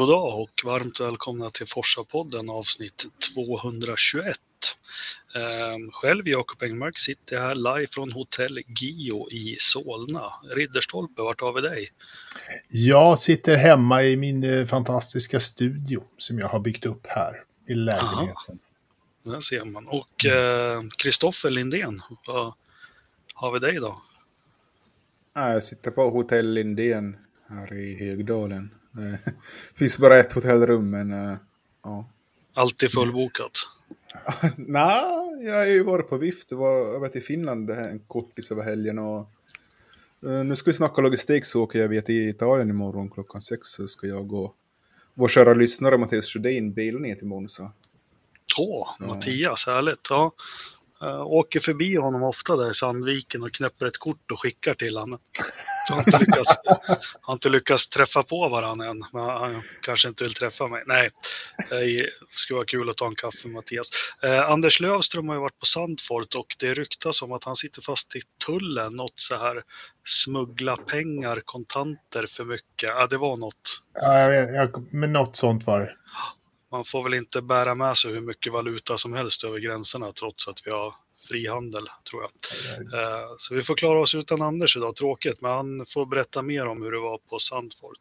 God dag och varmt välkomna till Forsa-podden avsnitt 221. Ehm, själv, Jakob Engmark, sitter jag här live från hotell Gio i Solna. Ridderstolpe, vart har vi dig? Jag sitter hemma i min eh, fantastiska studio som jag har byggt upp här i lägenheten. Aha. Där ser man. Och Kristoffer eh, Lindén, vad har vi dig då? Jag sitter på hotell Lindén här i Högdalen. Det finns bara ett hotellrum, men uh, ja. Alltid fullbokat? Nej, jag har ju varit på vift. Jag var vet, i Finland en kortis över helgen. Och, uh, nu ska vi snacka logistik så åker jag via till Italien imorgon klockan sex. Så ska jag gå vår kära lyssnare Mattias Sjödin bil ner till Monza. Åh, Mattias, härligt. Ja. Uh, åker förbi honom ofta där i Sandviken och knäpper ett kort och skickar till honom. Jag har inte lyckats, har inte lyckats träffa på varandra än, men han kanske inte vill träffa mig. Nej, det skulle vara kul att ta en kaffe med Mattias. Eh, Anders Lövström har ju varit på Sandfort och det ryktas om att han sitter fast i tullen, något så här smuggla pengar, kontanter för mycket. Ja, det var något. Ja, jag vet, jag, men något sånt var det. Man får väl inte bära med sig hur mycket valuta som helst över gränserna trots att vi har frihandel, tror jag. Eh, så vi får klara oss utan Anders idag, tråkigt, men han får berätta mer om hur det var på Sandford.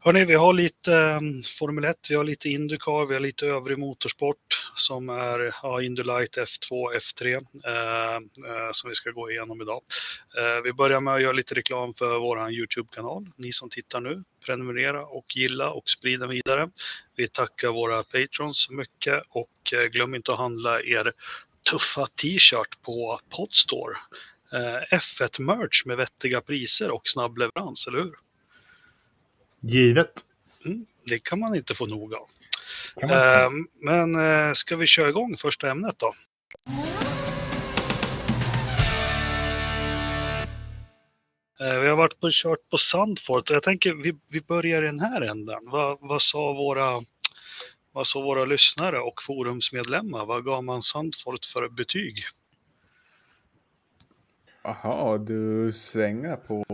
Hörni, vi har lite um, Formel 1, vi har lite Indycar, vi har lite övrig motorsport som är ja, Indy Light F2, F3 eh, eh, som vi ska gå igenom idag. Eh, vi börjar med att göra lite reklam för vår YouTube-kanal. Ni som tittar nu, prenumerera och gilla och sprida vidare. Vi tackar våra patrons mycket och glöm inte att handla er tuffa t-shirt på Podstore. Eh, F1-merch med vettiga priser och snabb leverans, eller hur? Givet. Mm, det kan man inte få nog av. Eh, men eh, ska vi köra igång första ämnet då? Eh, vi har varit på kört på Sandfort och jag tänker vi, vi börjar i den här änden. Vad, vad sa våra vad sa våra lyssnare och forumsmedlemmar? Vad gav man Sandfort för betyg? Jaha, du svänger på,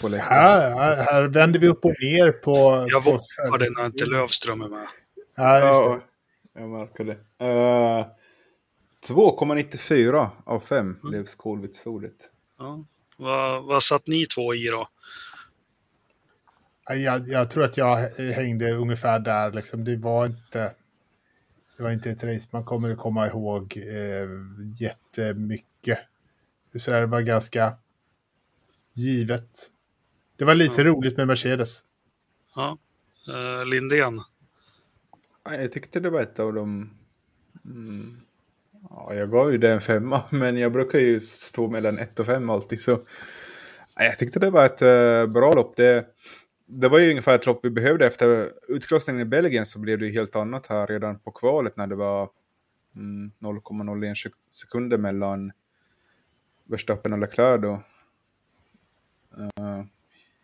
på läktaren. Här, här vänder vi upp och ner på... Jag vågar det när inte Lövström är med. Ja, just det. Ja, jag märker det. Uh, eh, 2,94 av 5 mm. blev skolvitsordet. Ja. Vad, vad satt ni två i då? Jag, jag, tror att jag hängde ungefär där. Liksom. Det var inte... Det var inte ett race man kommer att komma ihåg eh, jättemycket. Så det var ganska givet. Det var lite ja. roligt med Mercedes. Ja. Uh, Lindén? Jag tyckte det var ett av de... Mm. Ja, jag gav ju det en femma, men jag brukar ju stå mellan ett och fem alltid. Så jag tyckte det var ett uh, bra lopp. Det det var ju ungefär ett lopp vi behövde efter utkrossningen i Belgien så blev det ju helt annat här redan på kvalet när det var mm, 0,01 sekunder mellan Verstappen och Leclerc då. Uh,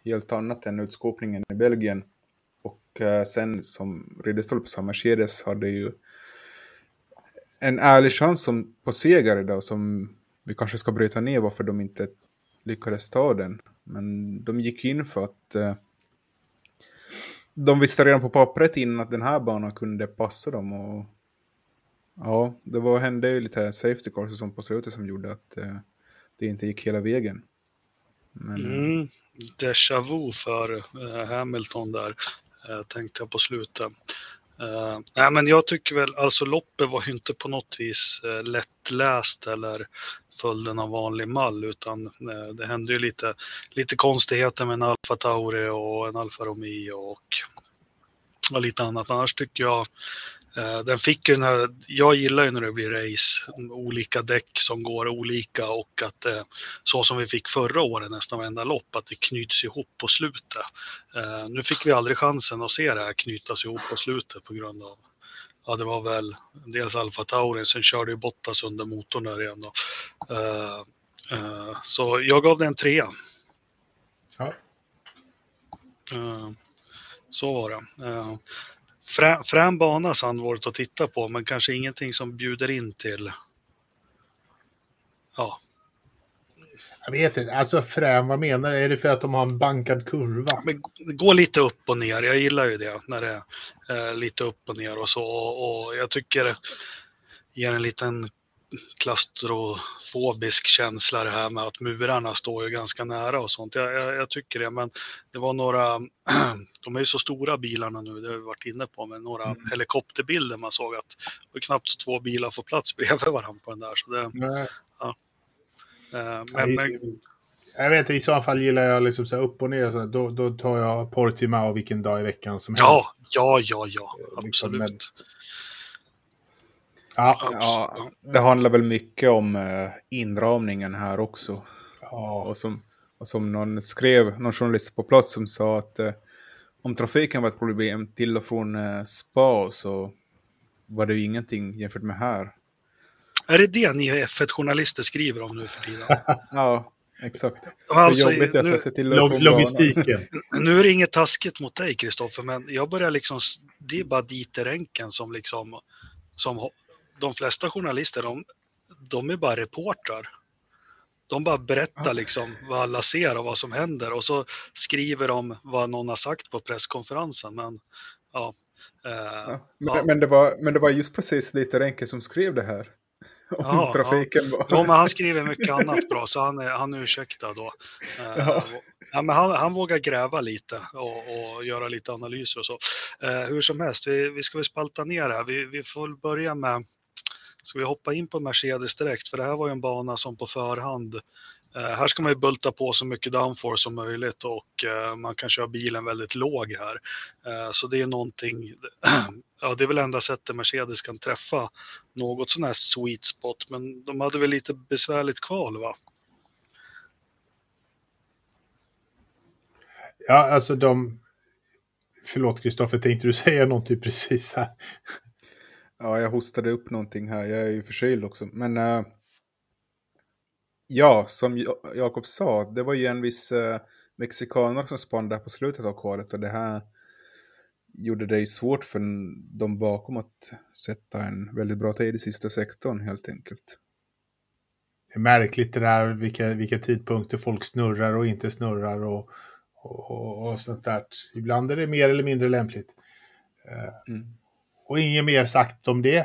helt annat än utskåpningen i Belgien. Och uh, sen som Ridderstolpe sa, Mercedes hade ju en ärlig chans som, på seger idag som vi kanske ska bryta ner varför de inte lyckades ta den. Men de gick in för att uh, de visste redan på pappret innan att den här banan kunde passa dem. Och, ja, det var, hände ju lite safety cars sånt på slutet som gjorde att eh, det inte gick hela vägen. Men, eh, mm, Déjà vu för eh, Hamilton där, eh, tänkte jag på slutet. Uh, nej, men jag tycker väl, alltså loppet var ju inte på något vis uh, lättläst eller följden av vanlig mall, utan uh, det hände ju lite, lite konstigheter med en Alfa Tauri och en Alfa Romeo och, och lite annat. Annars tycker jag den fick ju den här, jag gillar ju när det blir race, olika däck som går olika och att eh, så som vi fick förra året nästan varenda lopp, att det knyts ihop på slutet. Eh, nu fick vi aldrig chansen att se det här knytas ihop på slutet på grund av, ja det var väl dels Alfa Taurin, sen körde ju Bottas under motorn där igen då. Så jag gav den en trea. Ja. Så var det frä, frän bana Sandvort att titta på, men kanske ingenting som bjuder in till... Ja. Jag vet inte, alltså frän, vad menar du? Är det för att de har en bankad kurva? Men går lite upp och ner. Jag gillar ju det när det är eh, lite upp och ner och så. Och, och jag tycker det ger en liten klaustrofobisk känsla det här med att murarna står ju ganska nära och sånt. Jag, jag, jag, tycker det, men det var några, de är ju så stora bilarna nu, det har vi varit inne på, men några mm. helikopterbilder man såg att det var knappt två bilar får plats bredvid varandra på den där. Så det, ja. Uh, men, men, jag vet i så fall gillar jag liksom så upp och ner. Så då, då tar jag Portimao vilken dag i veckan som helst. Ja, ja, ja, liksom, absolut. Liksom, Ja, ja, det handlar väl mycket om uh, inramningen här också. Ja. Och, som, och som någon skrev, någon journalist på plats som sa att uh, om trafiken var ett problem till och från uh, spa så var det ju ingenting jämfört med här. Är det det ni F1-journalister skriver om nu för tiden? ja, exakt. Alltså, det är jobbigt nu, att se till log Logistiken. nu är det inget taskigt mot dig, Kristoffer, men jag börjar liksom... Det är bara Dieter som liksom... Som de flesta journalister, de, de är bara reportrar. De bara berättar liksom vad alla ser och vad som händer och så skriver de vad någon har sagt på presskonferensen. Men, ja, eh, ja, men, ja. men, det var, men det var just precis lite Renke som skrev det här. Om ja, trafiken. Ja. Jo, men han skriver mycket annat bra så han är, han är ursäktad då. Eh, ja. men han, han vågar gräva lite och, och göra lite analyser och så. Eh, hur som helst, vi, vi ska väl spalta ner det här. Vi, vi får börja med Ska vi hoppa in på Mercedes direkt? För det här var ju en bana som på förhand eh, här ska man ju bulta på så mycket downforce som möjligt och eh, man kan köra bilen väldigt låg här. Eh, så det är någonting, ja det är väl enda sättet Mercedes kan träffa något sån här sweet spot, men de hade väl lite besvärligt kval va? Ja, alltså de... Förlåt Kristoffer, tänkte du säga någonting precis här? Ja, jag hostade upp någonting här. Jag är ju förkyld också. Men uh, ja, som Jakob sa, det var ju en viss uh, mexikaner som spann där på slutet av kvalet. Och det här gjorde det ju svårt för de bakom att sätta en väldigt bra tid i sista sektorn helt enkelt. Det är märkligt det där vilka, vilka tidpunkter folk snurrar och inte snurrar och, och, och sånt där. Ibland är det mer eller mindre lämpligt. Uh, mm. Och inget mer sagt om det.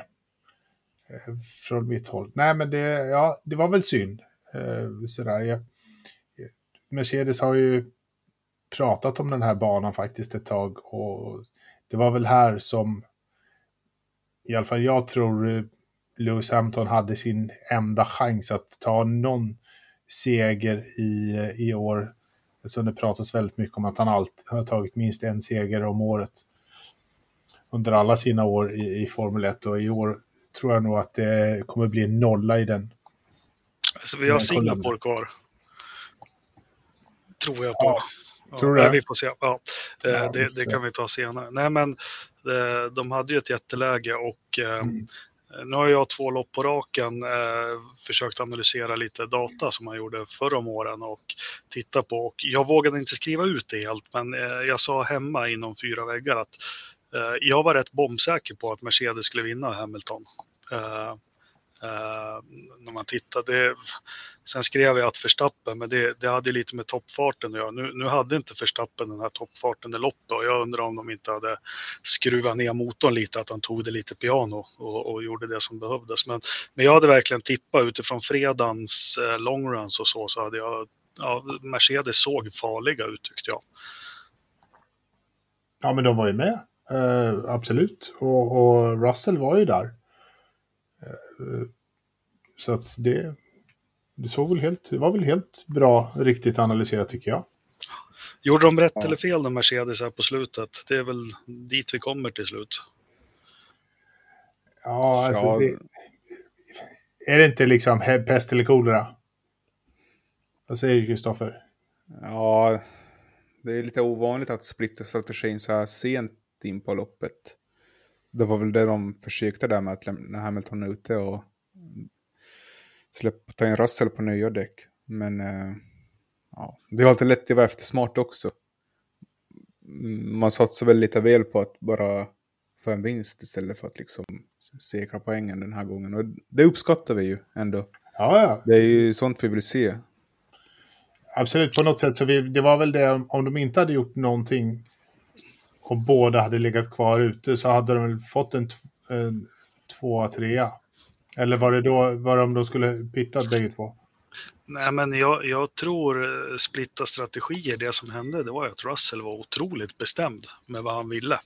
Eh, från mitt håll. Nej, men det, ja, det var väl synd. Eh, sådär. Jag, Mercedes har ju pratat om den här banan faktiskt ett tag. Och det var väl här som i alla fall jag tror Lewis Hamilton hade sin enda chans att ta någon seger i, eh, i år. Eftersom det pratas väldigt mycket om att han alltid har tagit minst en seger om året under alla sina år i, i Formel 1 och i år tror jag nog att det kommer bli en nolla i den. Alltså vi har Singapore kvar. Tror jag på. Ja, ja, tror du det? Vi får se. Ja, eh, ja det, det kan vi ta senare. Nej, men eh, de hade ju ett jätteläge och eh, mm. Nu har jag två lopp på raken försökt analysera lite data som man gjorde förra om åren och titta på. Och jag vågade inte skriva ut det helt, men jag sa hemma inom fyra väggar att Eh, jag var rätt bombsäker på att Mercedes skulle vinna Hamilton. Eh, eh, när man tittade. Sen skrev jag att Verstappen, men det, det hade lite med toppfarten att göra. Nu, nu hade inte Verstappen den här toppfarten i loppet och jag undrar om de inte hade skruvat ner motorn lite, att han tog det lite piano och, och gjorde det som behövdes. Men, men jag hade verkligen tippat utifrån fredagens eh, longruns och så, så hade jag, ja, Mercedes såg farliga ut tyckte jag. Ja, men de var ju med. Uh, absolut. Och, och, Russell var ju där. Uh, så att det, det såg väl helt, det var väl helt bra, riktigt analyserat tycker jag. Gjorde de rätt ja. eller fel de Mercedes här på slutet? Det är väl dit vi kommer till slut. Ja, alltså ja. Det, är det inte liksom pest eller kolera? Vad säger du, Kristoffer? Ja, det är lite ovanligt att splitta strategin så här sent in på loppet. Det var väl det de försökte där med att lämna Hamilton ute och släppa, ta in Russell på nya däck. Men eh, ja, det har alltid lätt att vara eftersmart också. Man satsar väl lite väl på att bara få en vinst istället för att liksom säkra poängen den här gången. Och det uppskattar vi ju ändå. Ja, ja. Det är ju sånt vi vill se. absolut, på något sätt så vi, det var väl det om de inte hade gjort någonting och båda hade legat kvar ute så hade de väl fått en, en tvåa, trea. Eller var det då, var det om de skulle pitta bägge två? Nej, men jag, jag tror eh, splitta strategier, det som hände, det var att Russell var otroligt bestämd med vad han ville.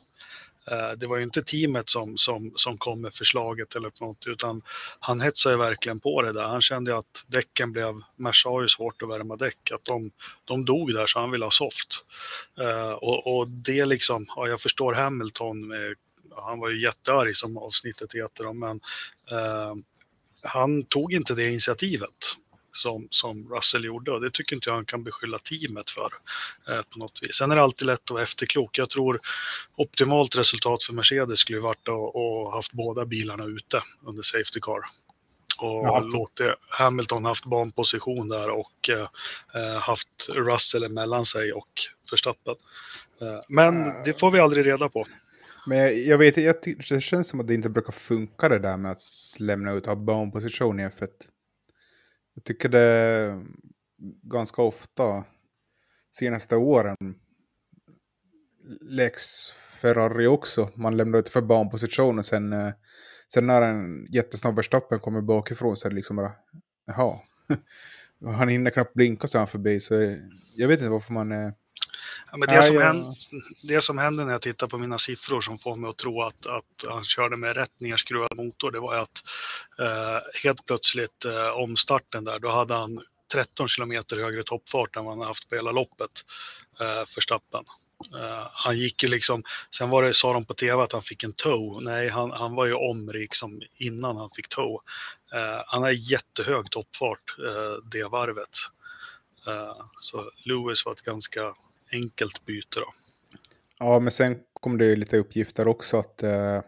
Eh, det var ju inte teamet som, som, som kom med förslaget eller något, utan han hetsade verkligen på det där. Han kände att däcken blev, Merca har ju svårt att värma däck, att de, de dog där så han ville ha soft. Eh, och, och, det liksom, ja, jag förstår Hamilton, han var ju jättearg som avsnittet heter, men eh, han tog inte det initiativet som, som Russell gjorde och det tycker inte jag han kan beskylla teamet för eh, på något vis. Sen är det alltid lätt att vara efterklok. Jag tror optimalt resultat för Mercedes skulle varit att och haft båda bilarna ute under Safety Car och ja. låtit Hamilton haft banposition där och eh, haft Russell emellan sig och Verstappen. Eh, men det får vi aldrig reda på. Men jag vet, jag, det känns som att det inte brukar funka det där med att lämna ut av banposition i F1. Jag tycker det ganska ofta senaste åren läggs Ferrari också. Man lämnar ut för banposition och sen, eh, sen när en jättesnabb Verstappen kommer bakifrån så är det liksom bara, jaha. Han hinner knappt blinka så han förbi så jag vet inte varför man är Ja, men det, som händer, det som händer när jag tittar på mina siffror som får mig att tro att, att han körde med rätt nerskruvad motor, det var att eh, helt plötsligt eh, omstarten där, då hade han 13 kilometer högre toppfart än vad han haft på hela loppet eh, för Stappen. Uh, han gick ju liksom, sen var det, sa de på tv att han fick en toe. Nej, han, han var ju om liksom innan han fick toe. Uh, han har jättehög toppfart uh, det varvet. så Lewis var ett ganska enkelt byte. Då. Ja, men sen kom det lite uppgifter också att uh,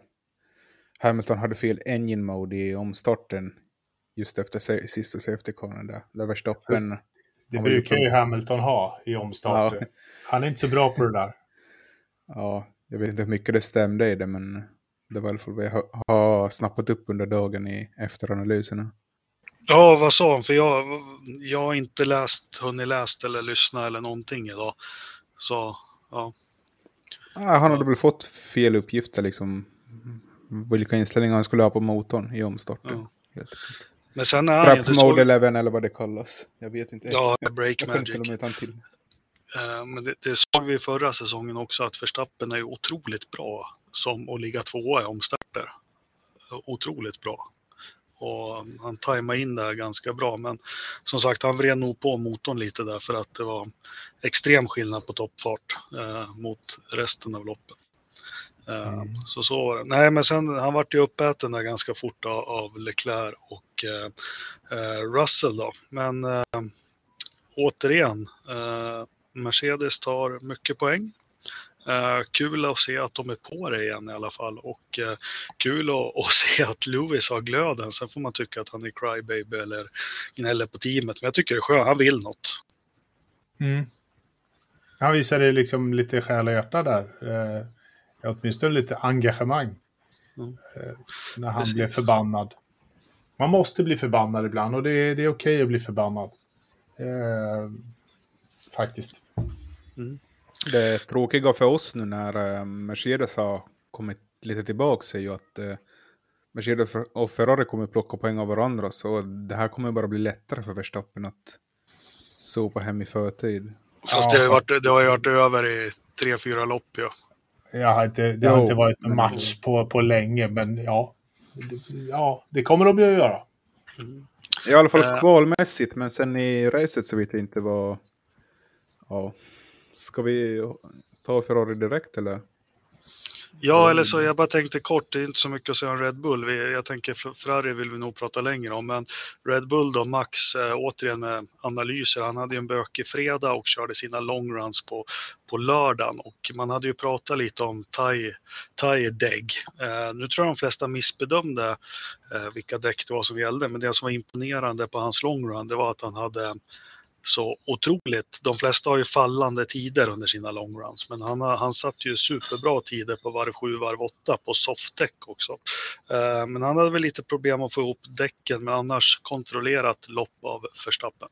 Hamilton hade fel engine mode i omstarten just efter sista safety caren där. Där Verstappen... Det brukar ju Hamilton ha i omstarten. Ja. Han är inte så bra på det där. Ja, jag vet inte hur mycket det stämde i det, men det var i alla fall vad jag har snappat upp under dagen i efteranalyserna. Ja, vad sa han? För jag, jag har inte läst, hunnit läst eller lyssna eller någonting idag. Så, ja. ja han hade väl fått fel uppgifter liksom. Vilka inställningar han skulle ha på motorn i omstarten. Ja. Men sen är Strap han mode så... 11 eller vad det kallas. Jag vet inte. Ja, break magic. Uh, men det, det såg vi förra säsongen också att Verstappen är otroligt bra som att ligga tvåa i omstarter. Otroligt bra och han tajmade in det här ganska bra. Men som sagt, han vred nog på motorn lite där för att det var extrem skillnad på toppfart eh, mot resten av loppet. Eh, mm. Så så var det. Nej, men sen han vart ju uppäten där ganska fort av, av Leclerc och eh, eh Russell då. Men eh, återigen, eh, Mercedes tar mycket poäng. Uh, kul att se att de är på det igen i alla fall och uh, kul att, att, se att Lewis har glöden. Sen får man tycka att han är crybaby eller gnäller på teamet. Men jag tycker det är skönt, han vill något. Mm. Han visade liksom lite själ och hjärta där. Uh, åtminstone lite engagemang. Mm. Uh, när han Precis. blev förbannad. Man måste bli förbannad ibland och det är, det är okej okay att bli förbannad. Uh, faktiskt. Mm. Det tråkiga för oss nu när eh, Mercedes har kommit lite tillbaka är ju att uh, Mercedes och Ferrari kommer plocka poäng av varandra. Så det här kommer bara bli lättare för Verstappen att sopa hem i förtid. Fast ja, det, har ju varit, det har ju varit över i tre, fyra lopp ja. Jag har inte, det jo, har inte varit en match på, på länge, men ja. Ja, det kommer de ju att göra. Mm. I alla fall uh, kvalmässigt, men sen i racet så vet jag inte vad... Ja. Ska vi ta Ferrari direkt eller? Ja, eller så jag bara tänkte kort, det är inte så mycket att säga om Red Bull. Vi, jag tänker Ferrari vill vi nog prata längre om, men Red Bull då, Max, äh, återigen med analyser. Han hade ju en bökig fredag och körde sina longruns på, på lördagen och man hade ju pratat lite om Thai, thai dägg. Äh, eh, nu tror jag de flesta missbedömde äh, vilka däck det var som gällde, men det som var imponerande på hans longrun, det var att han hade så otroligt. De flesta har ju fallande tider under sina longruns, men han, han satt ju superbra tider på varv 7, varv 8 på softdäck också. Eh, men han hade väl lite problem att få ihop däcken, men annars kontrollerat lopp av Verstappen.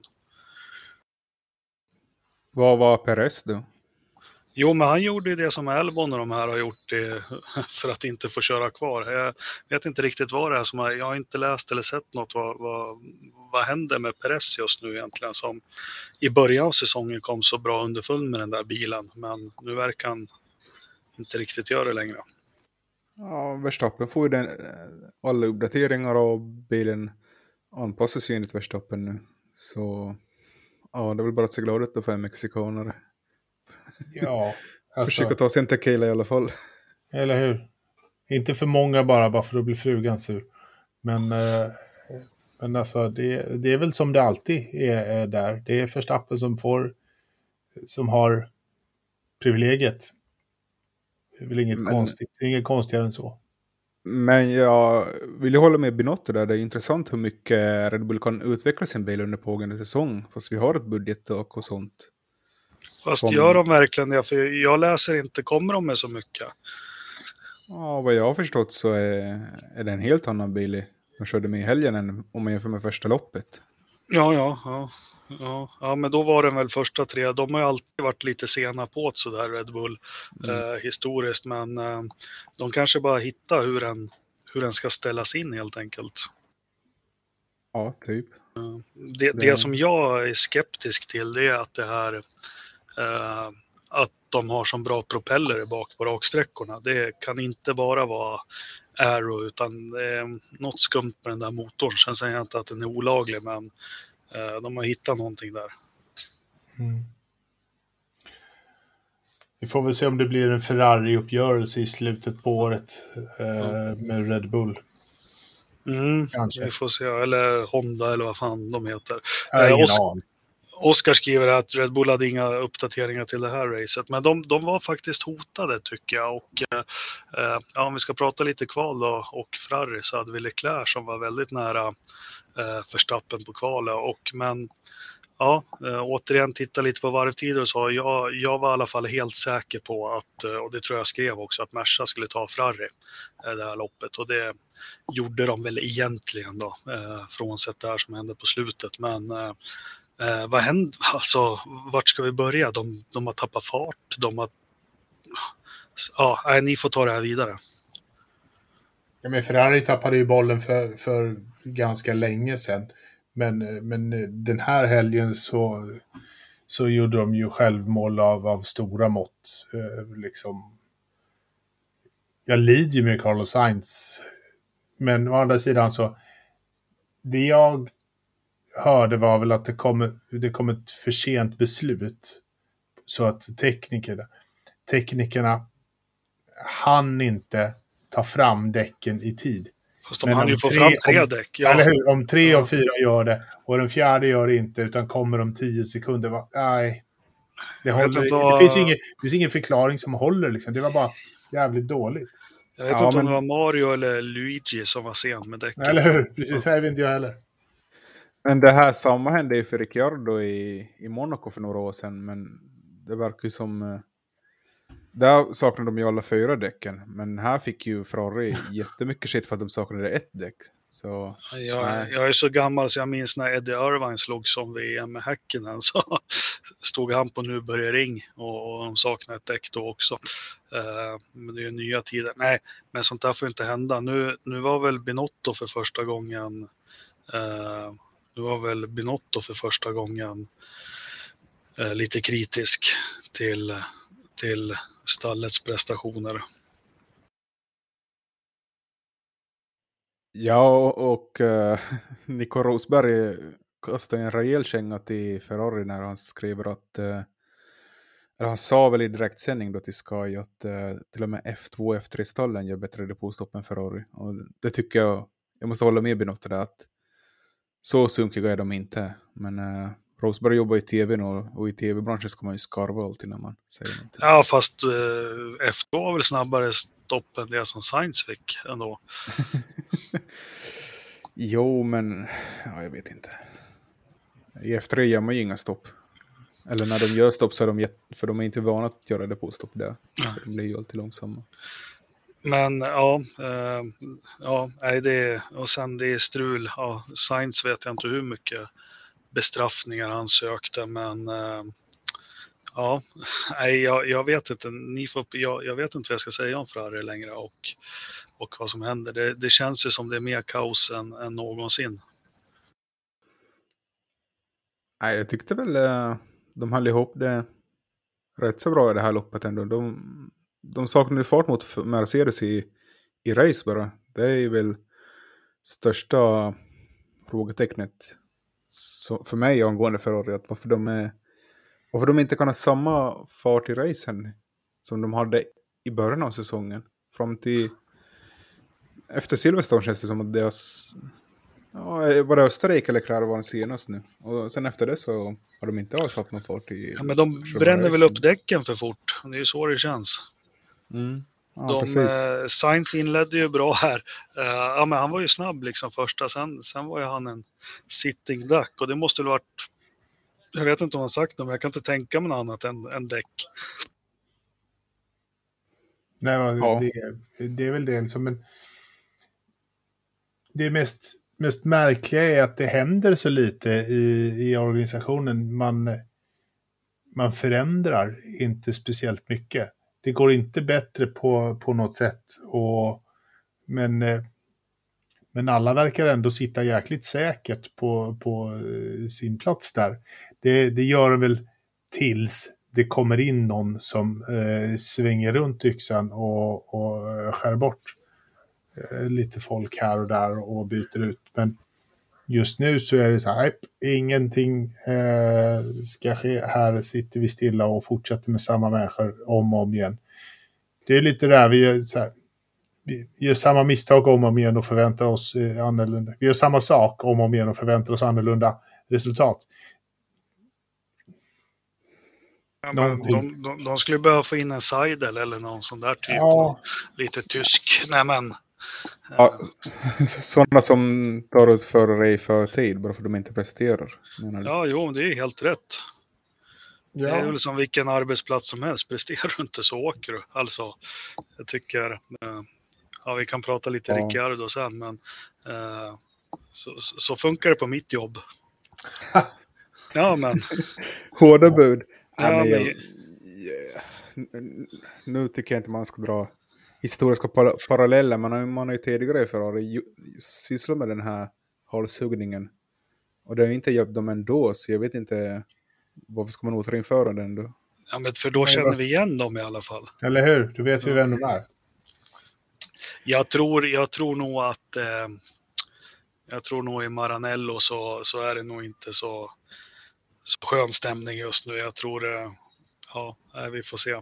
Vad var Perez då? Jo, men han gjorde ju det som Albon och de här har gjort det, för att inte få köra kvar. Jag vet inte riktigt vad det är som har, jag har inte läst eller sett något vad, vad, vad händer med Perez just nu egentligen som i början av säsongen kom så bra underfund med den där bilen. Men nu verkar han inte riktigt göra det längre. Ja, Verstappen får ju den, eh, alla uppdateringar av bilen anpassas ju enligt Verstappen nu. Så ja, det är väl bara att se glad ut då för en mexikanare. Ja. Alltså, Försöka ta sig en tequila i alla fall. Eller hur? Inte för många bara, bara för att bli frugan sur. Men, eh, men alltså, det, det är väl som det alltid är, är där. Det är Verstappen som får, som har privilegiet. Det är väl inget Men- konstigt, inget konstigare än så. Men jag vill ju hålla med Binotto där. Det är intressant hur mycket Red Bull kan utveckla sin bil under pågående säsong. Fast vi har ett budgettak och sånt. Fast Som- gör de verkligen det? För jag läser inte, kommer de med så mycket? Ja, vad jag har förstått så är, är det en helt annan bil de körde med i helgen än om man jämför med första loppet. Ja, ja, ja. Ja, ja, men då var den väl första tre. De har ju alltid varit lite sena på det sådär, Red Bull, Mm. eh, historiskt. Men eh, de kanske bara hittar hur den, hur den ska ställas in helt enkelt. Ja, typ. Det, Det- det som jag är skeptisk till det är att det här att de har så bra propeller bak på raksträckorna. Det kan inte bara vara aero utan det är något skumt med den där motorn. Sen säger jag inte att den är olaglig men eh, de har hittat någonting där. Mm. Vi får väl se om det blir en Ferrari-uppgörelse i slutet på året eh, med Red Bull. Mm, Kanske. vi får se. Eller Honda eller vad fan de heter. Har Eh, ingen aning. Oskar skriver att Red Bull hade inga uppdateringar till det här racet, men de, de var faktiskt hotade tycker jag. Och, eh, eh, ja, om vi ska prata lite kval då och Ferrari så hade vi Leclerc som var väldigt nära eh, Verstappen på kvalet. Och, men ja, eh, återigen titta lite på varvtider och så. Jag, jag var i alla fall helt säker på att, eh, och det tror jag skrev också, att Merca skulle ta Ferrari eh, det här loppet. Och det gjorde de väl egentligen då, eh, frånsett det här som hände på slutet. Men eh, eh, vad händer? Alltså, vart ska vi börja? De, de har tappat fart. De har... Ja, nej, ni får ta det här vidare. Ja, men Ferrari tappade ju bollen för, för ganska länge sedan. Men, eh, men eh, den här helgen så, så gjorde de ju självmål av, av stora mått. Eh, liksom. Jag lider ju med Carlos Sainz. Men å andra sidan så, det jag hörde var väl att det kom, det kom ett för sent beslut. Så att teknikerna, teknikerna hann inte ta fram däcken i tid. Fast de hann om ju få fram tre om- däck. Eller Ja, hur? Om tre av fyra gör det och den fjärde gör det inte utan kommer om tio sekunder. Va? Nej. Det, håller, vad- det, finns ingen, det finns ingen förklaring som håller. Liksom. Det var bara jävligt dåligt. jag vet Ja, inte om men- det var Mario eller Luigi som var sen med däcken. Eller hur? Precis, det vet inte jag heller. Men det här samma hände ju för Ricciardo i, i Monaco för några år sedan. Men det verkar ju som... eh, Där saknade de ju alla fyra däcken. Men här fick ju Ferrari jättemycket shit för att de saknade ett däck. Så Jag, jag är så gammal så jag minns när Eddie Irvine slog som VM med Häkkinen så stod han på Nuberg Ring och, och de saknade ett däck då också. Eh, men det är ju nya tider. Nej, men sånt där får inte hända. Nu, nu var väl Binotto för första gången eh, du var väl Binotto för första gången eh, lite kritisk till, till stallets prestationer. Ja, och, eh, Nico Rosberg kastade en rejäl känga till Ferrari när han skriver att... eh, eller han sa väl i direktsändning då till Sky att eh, till och med F2 och F3-stallen gör bättre depåstopp än Ferrari. Och det tycker jag, jag måste hålla med Binotto där att så sunkiga är de inte. Men uh, Rosberg jobbar i tv nu och, i tv-branschen ska man ju skarva alltid när man säger någonting. Ja, fast eh, F2 var väl snabbare stopp än det som Sainz fick ändå. jo, men ja, jag vet inte. I F3 gör man ju inga stopp. Eller när de gör stopp så är de för de är inte vana att göra depåstopp där. Så de blir ju alltid långsamma. Men ja, eh, ja nej, det, och sen det är strul. Ja, Sainz vet jag inte hur mycket bestraffningar han sökte, men eh, ja, nej, jag, jag vet inte. Ni får, jag, jag vet inte vad jag ska säga om Ferrari längre och, och vad som händer. Det, det känns ju som det är mer kaos än, än någonsin. Nej, jag tyckte väl eh, de höll ihop det rätt så bra i det här loppet ändå. De, de saknade fart mot Mercedes i, i race bara. Det är väl största frågetecknet så för mig angående Ferrari. Att varför, de är, varför de inte kan ha samma fart i racen som de hade i början av säsongen. Fram till efter Silverstone känns det som att deras Ja, var det Österrike eller Klar var den senast nu? Och sen efter det så har de inte alls haft någon fart i... Ja, men de bränner väl upp däcken för fort. Det är ju så det känns. Mm. Ja, de, precis. eh, Sainz inledde ju bra här. Eh, ja, men han var ju snabb liksom första. Sen, sen var ju han en sitting duck och det måste väl varit... Jag vet inte om han sagt det, men jag kan inte tänka mig något annat än, än däck. Nej, men Ja. det, det är väl det som en... Det mest, mest märkliga är att det händer så lite i, i organisationen. Man, man förändrar inte speciellt mycket. Det går inte bättre på, på något sätt. Och, men, eh, men alla verkar ändå sitta jäkligt säkert på, på eh, sin plats där. Det, det gör de väl tills det kommer in någon som eh, svänger runt yxan och, och eh, skär bort eh, lite folk här och där och byter ut. Men just nu så är det så här, ingenting eh, ska ske. Här sitter vi stilla och fortsätter med samma människor om och om igen. Det är lite där vi gör, så här, vi gör samma misstag om och om igen och förväntar oss eh, annorlunda. Vi gör samma sak om och om igen och förväntar oss annorlunda resultat. Ja, de, de, de skulle behöva få in en Seidel eller någon sån där typ. Ja, Lite tysk. Nej men. Ja, sådana som tar ut förare i förtid bara för att de inte presterar. menar du? Ja, jo, det är helt rätt. Det är ja. väl som vilken arbetsplats som helst. Presterar du inte så åker du. Alltså, jag tycker, eh, ja vi kan prata lite Ja. Ricciardo sen, men eh, så, så- funkar det på mitt jobb. Ja, men Hårda bud. Ja, men jag, men- Nu tycker jag inte man ska dra historiska par paralleller. Man har, ju- man har ju tidigare i Ferrari sysslat med den här halshuggningen. Och det har ju inte hjälpt dem ändå, så jag vet inte varför ska man återinföra den då? Ja, men för då känner vi igen dem i alla fall. Eller hur? Du vet ju vem de är. Jag tror, jag tror nog att eh, jag tror nog i Maranello så, så är det nog inte så, så skön stämning just nu. Jag tror, eh, ja, vi får se. Eh,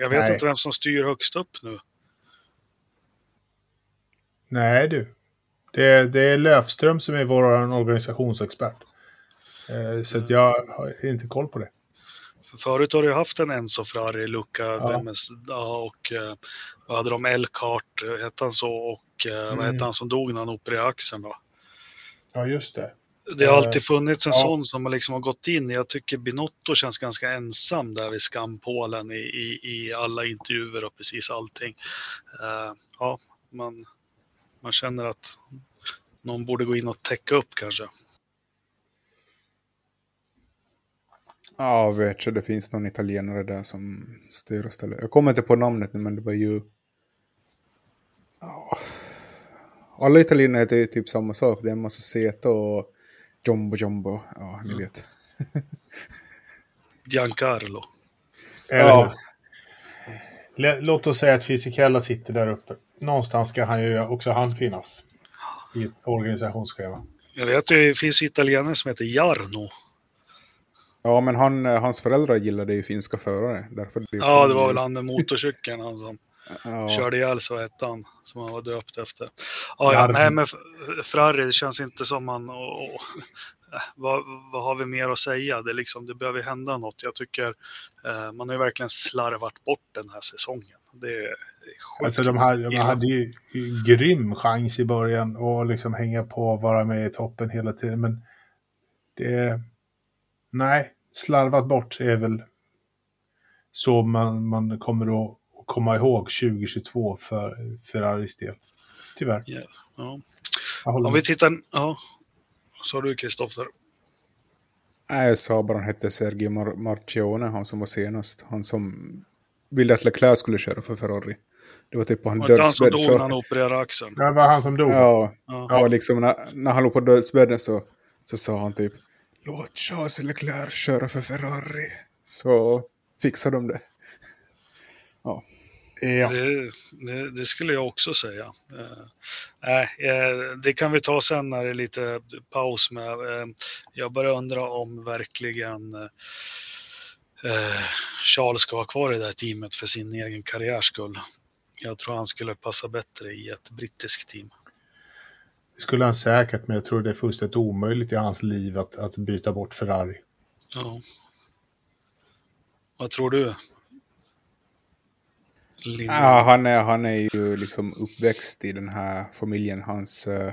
jag vet Nej. inte vem som styr högst upp nu. Nej du. Det är, det är Löfström som är vår organisationsexpert. Eh, så att jag har inte koll på det. För förut har du haft en Enzo Ferrari, Luca Ja. Demes, och eh, vad hade de? Elkart, eh, hette han så? Och eh, vad Mm. hette han som dog när han opererade axeln? Va? Ja, just det. Det har alltid funnits en ja. sån som liksom har gått in. Jag tycker Binotto känns ganska ensam där vid skampålen i, i, i alla intervjuer och precis allting. Ja, man, man känner att någon borde gå in och täcka upp kanske. Ja, jag vet så det finns någon italienare där som styr och ställer. Jag kommer inte på namnet nu, men det var ju... Ja. Alla italienare heter typ samma sak. Det är en massa seta och jumbo jumbo. Ja, ni vet. Giancarlo. Eller Ja. Låt oss säga att Fisichella sitter där uppe. Någonstans ska han ju också han finnas. I ett organisationsschema. Jag vet ju, det finns ju italienare som heter Jarno. Ja, men han, eh, hans föräldrar gillade ju finska förare. Därför Ja, det var väl han med motorcykeln, han som Ja, körde ihjäl så hette han, som han var döpt efter. Ja, ja nej men F- Ferrari, det känns inte som och, äh, vad, vad har vi mer att säga? Det, är liksom, det behöver hända något. Jag tycker eh, man har ju verkligen slarvat bort den här säsongen. Det är. Alltså de, hade, de hade ju grym chans i början och liksom hänga på och vara med i toppen hela tiden. Men det... Nej, slarvat bort är väl så man, man kommer att komma ihåg 2022 för Ferraris del. Tyvärr. Ja, ja. Om vi tittar... Ja, sa du Kristoffer? Nej, jag sa bara han hette Sergio Mar Marcione, han som var senast. Han som ville att Leclerc skulle köra för Ferrari. Det var typ på en Var det han som dödsbädd. dog Så, när han opererade axeln? Det var han som dog. ja, Ja. ja, liksom när, när han låg på dödsbädden så, så sa han typ Låt Charles Leclerc köra för Ferrari. Så fixade de det. Ja. Det, det, det skulle jag också säga. Eh, Nej, eh, det kan vi ta sen när det är lite paus med. Eh, jag bara undrar om verkligen eh, Charles ska vara kvar i det här teamet för sin egen karriärs skull. Jag tror han skulle passa bättre i ett brittiskt team. Det skulle han säkert, men jag tror det är fullständigt omöjligt i hans liv att, att byta bort Ferrari. Ja. Vad tror du? Linda? Ja, han, är, han är ju liksom uppväxt i den här familjen. Hans uh,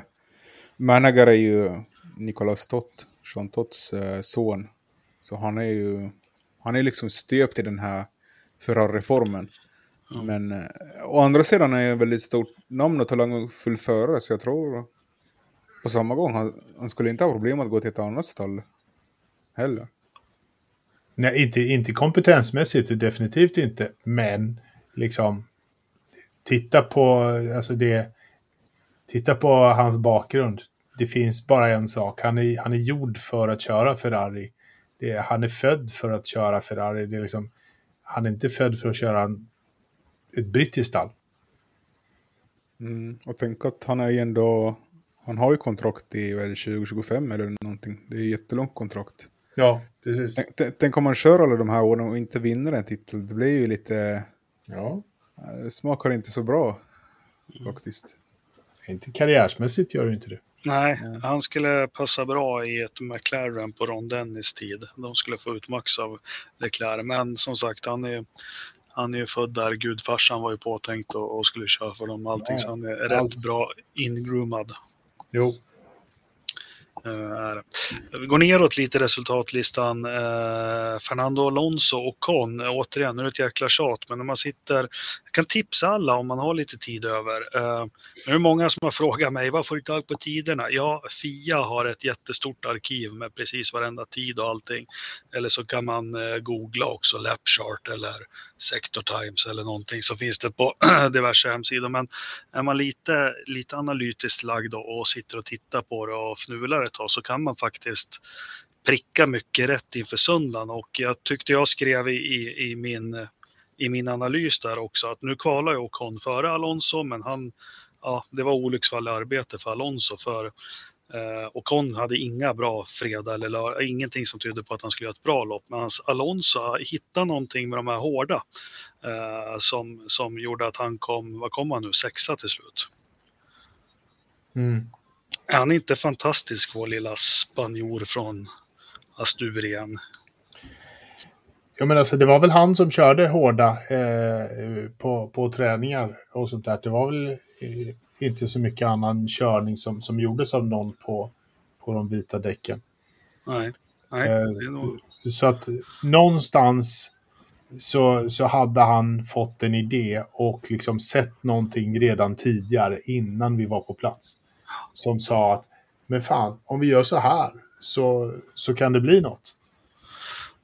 manager är ju Nicolas Tott, Jean Totts eh, son. Så han är ju han är liksom stöpt i den här Ferrari-reformen. Men uh, å andra sidan är han väldigt stort namn och talangfull förare, så jag tror på samma gång han, han skulle inte ha problem att gå till ett annat stall heller. Nej, inte, inte kompetensmässigt, definitivt inte. Men liksom, titta på, alltså det, titta på hans bakgrund. Det finns bara en sak. Han är, han är gjord för att köra Ferrari. Det, han är född för att köra Ferrari. Det är liksom, han är inte född för att köra en, ett brittiskt stall. Mm, och tänk att han är ju ändå, han har ju kontrakt i vad är det, 2025 eller någonting. Det är ju jättelångt kontrakt. Ja, precis. Tänk, om man kör alla de här åren och inte vinner en titel. Det blir ju lite, Ja, eh, det smakar inte så bra faktiskt. inte karriärsmässigt gör det inte det. Nej, han skulle passa bra i ett McLaren på Ron Dennis tid. De skulle få ut max av Leclerc. Men som sagt, han är, han är ju född där. Gudfarsan var ju påtänkt och, och skulle köra för dem allting. Ja, så han är allt. rätt bra ingroomad. Jo, eh, är. Vi går neråt lite resultatlistan. Eh, Fernando Alonso och Con, återigen, nu är det ett jäkla tjat, men när man sitter, jag kan tipsa alla om man har lite tid över. Eh, nu är det många som har frågat mig, vad får du tag på tiderna? Ja, Fia har ett jättestort arkiv med precis varenda tid och allting. Eller så kan man eh, googla också, Lapchart eller Sector Times eller någonting, så finns det på diverse hemsidor. Men är man lite, lite analytiskt lagd och, sitter och tittar på det och fnular ett tag så kan man faktiskt pricka mycket rätt inför söndagen. Och jag tyckte jag skrev i, i, i min i min analys där också att nu kvalar ju Ocon före Alonso men han, ja det var olycksfall i arbete för Alonso för eh, Ocon hade inga bra fredag eller lör- ingenting som tydde på att han skulle göra ett bra lopp. Men Alonso hittade någonting med de här hårda eh, som, som gjorde att han kom, vad kom han nu, sexa till slut. mm. Är han inte fantastisk vår lilla spanjor från Asturien? Ja, men alltså, det var väl han som körde hårda eh, på, på träningar och sånt där. Det var väl eh, inte så mycket annan körning som, som gjordes av någon på, på de vita däcken. Nej, nej Eh, det är nog, Så att någonstans så, så hade han fått en idé och liksom sett någonting redan tidigare innan vi var på plats. Som sa att, men fan, om vi gör så här så, så kan det bli något.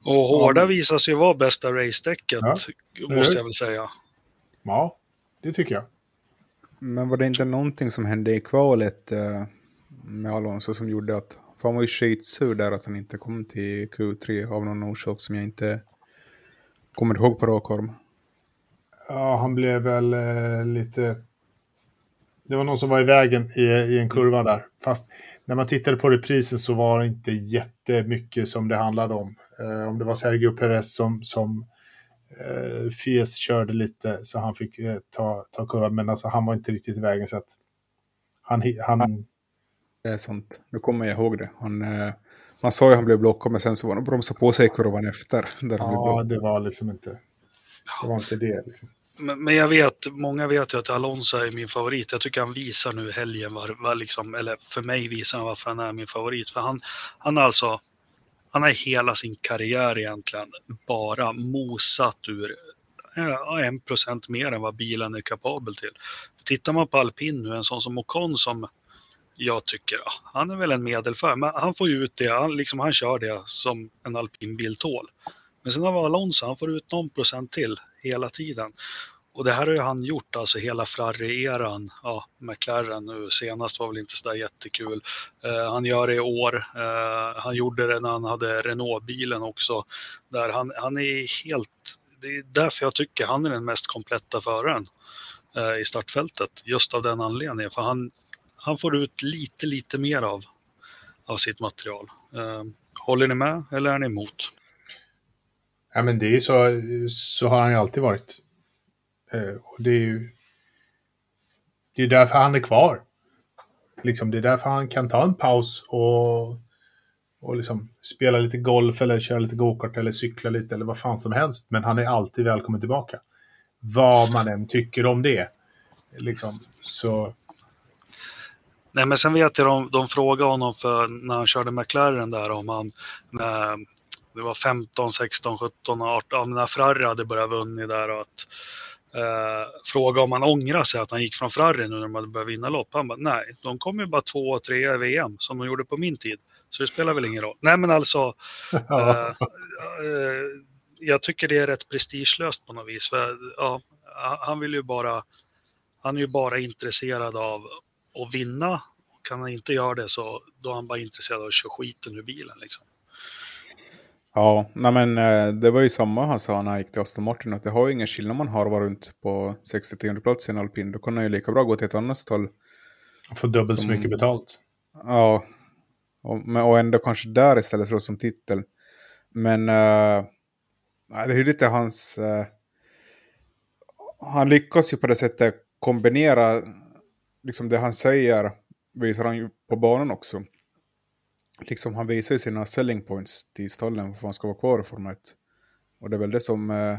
och hårda visar sig vara bästa racedäcket, Ja, måste jag väl säga. Ja, det tycker jag. Men var det inte någonting som hände i kvalet eh, med Alonso som gjorde att... För han var ju skitsur där att han inte kom till Q3 av någon orsak som jag inte kommer ihåg på rak arm. Ja, han blev väl eh, lite... Det var någon som var i vägen i, i en kurva där. Fast när man tittade på reprisen så var det inte jättemycket som det handlade om. Eh, om det var Sergio Perez som, som eh, Fies körde lite så han fick eh, ta, ta kurvan. Men alltså, han var inte riktigt i vägen så att han... han Det är sant. Nu kommer jag ihåg det. Han, eh, man sa ju att han blev blockad men sen så var han bromsade på sig kurvan efter. Där han blev ja, det var liksom inte... Det var inte det liksom. Men, men jag vet, många vet ju att Alonso är min favorit. Jag tycker han visar nu helgen, var, var liksom, eller för mig visar han varför han är min favorit. För han, han har alltså, han har hela sin karriär egentligen bara mosat ur ja, en procent mer än vad bilen är kapabel till. Tittar man på alpin nu, en sån som Ocon som jag tycker, ja, han är väl en medelför, men han får ju ut det, han, liksom, han kör det som en alpin bil tål. Men sen har vi Alonso, han får ut någon procent till hela tiden. Och det här har ju han gjort, alltså hela Ferrari-eran. Ja, McLaren nu senast var väl inte sådär jättekul. Eh, han gör det i år. Eh, han gjorde det när han hade Renault-bilen också. Där han, han är helt, det är därför jag tycker han är den mest kompletta föraren eh, i startfältet. Just av den anledningen, för han, han får ut lite, lite mer av, av sitt material. Eh, håller ni med eller är ni emot? Ja, men det är så, så har han ju alltid varit. Eh, och det är ju det är därför han är kvar. Liksom, det är därför han kan ta en paus och, och liksom spela lite golf eller köra lite gokart eller cykla lite eller vad fan som helst. Men han är alltid välkommen tillbaka. Vad man än tycker om det. Liksom, så... Nej, men sen vet jag de, de frågade honom för när han körde McLaren där om han när, det var 15, 16, 17, 18, när Ferrari hade börjat vunnit där och att eh, fråga om han ångrar sig att han gick från Ferrari nu när de hade börjat vinna lopp. Han bara, nej, de kom ju bara två och tre i VM som de gjorde på min tid. Så det spelar väl ingen roll. Nej, men alltså, eh, eh, jag tycker det är rätt prestigelöst på något vis. För, ja, han vill ju bara, han är ju bara intresserad av att vinna. Kan han inte göra det så då är han bara intresserad av att köra skiten ur bilen. Liksom. Ja, nej men eh, det var ju samma han sa när han gick till Aston Martin, att det har ju ingen skillnad man har varit runt på 60 plats i en alpin. Då kan han ju lika bra gå till ett annat stall. Och få dubbelt som, så mycket betalt. Ja, och, och ändå kanske där istället för som titel. Men uh, det är lite hans... Uh, han lyckas ju på det sättet kombinera liksom det han säger visar han ju på banan också liksom han visar ju sina selling points till stallen för att han ska vara kvar i Formel 1. Och det är väl det som eh,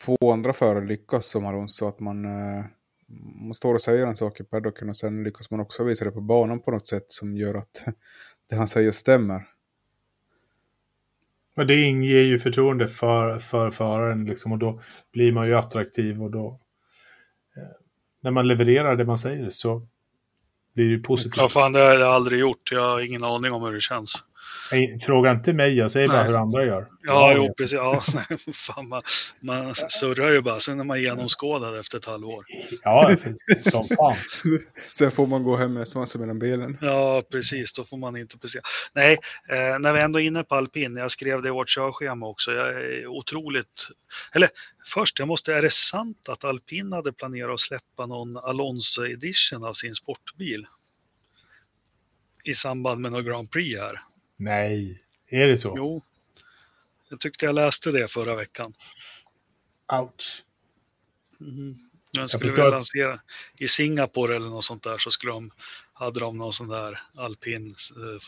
få andra förare lyckas som har så att man, eh, man står och säger en sak i paddocken och sen lyckas man också visa det på banan på något sätt som gör att det han säger stämmer. Men det inger ju förtroende för, för föraren liksom, och då blir man ju attraktiv och då eh, när man levererar det man säger så blir ju positivt. Ja, fan, det har jag aldrig gjort. Jag har ingen aning om hur det känns. Fråga inte mig, jag säger Nej. bara hur andra gör. Ja, ja jo, precis. Ja, fan, man, man surrar ju bara, sen är man genomskådad efter ett halvår. Ja, som fan. sen får man gå hem med svansen mellan benen. Ja, precis. Då får man inte precis. Nej, eh, när vi ändå är inne på alpin, jag skrev det i vårt körschema också. Jag är otroligt... Eller först, jag måste, är det sant att alpin hade planerat att släppa någon Alonso edition av sin sportbil? I samband med någon Grand Prix här. Nej, är det så? Jo. Jag tyckte jag läste det förra veckan. Ouch. Mm. Jag skulle väl lansera i Singapore eller något sånt där så skulle de, hade de någon sån där alpin eh,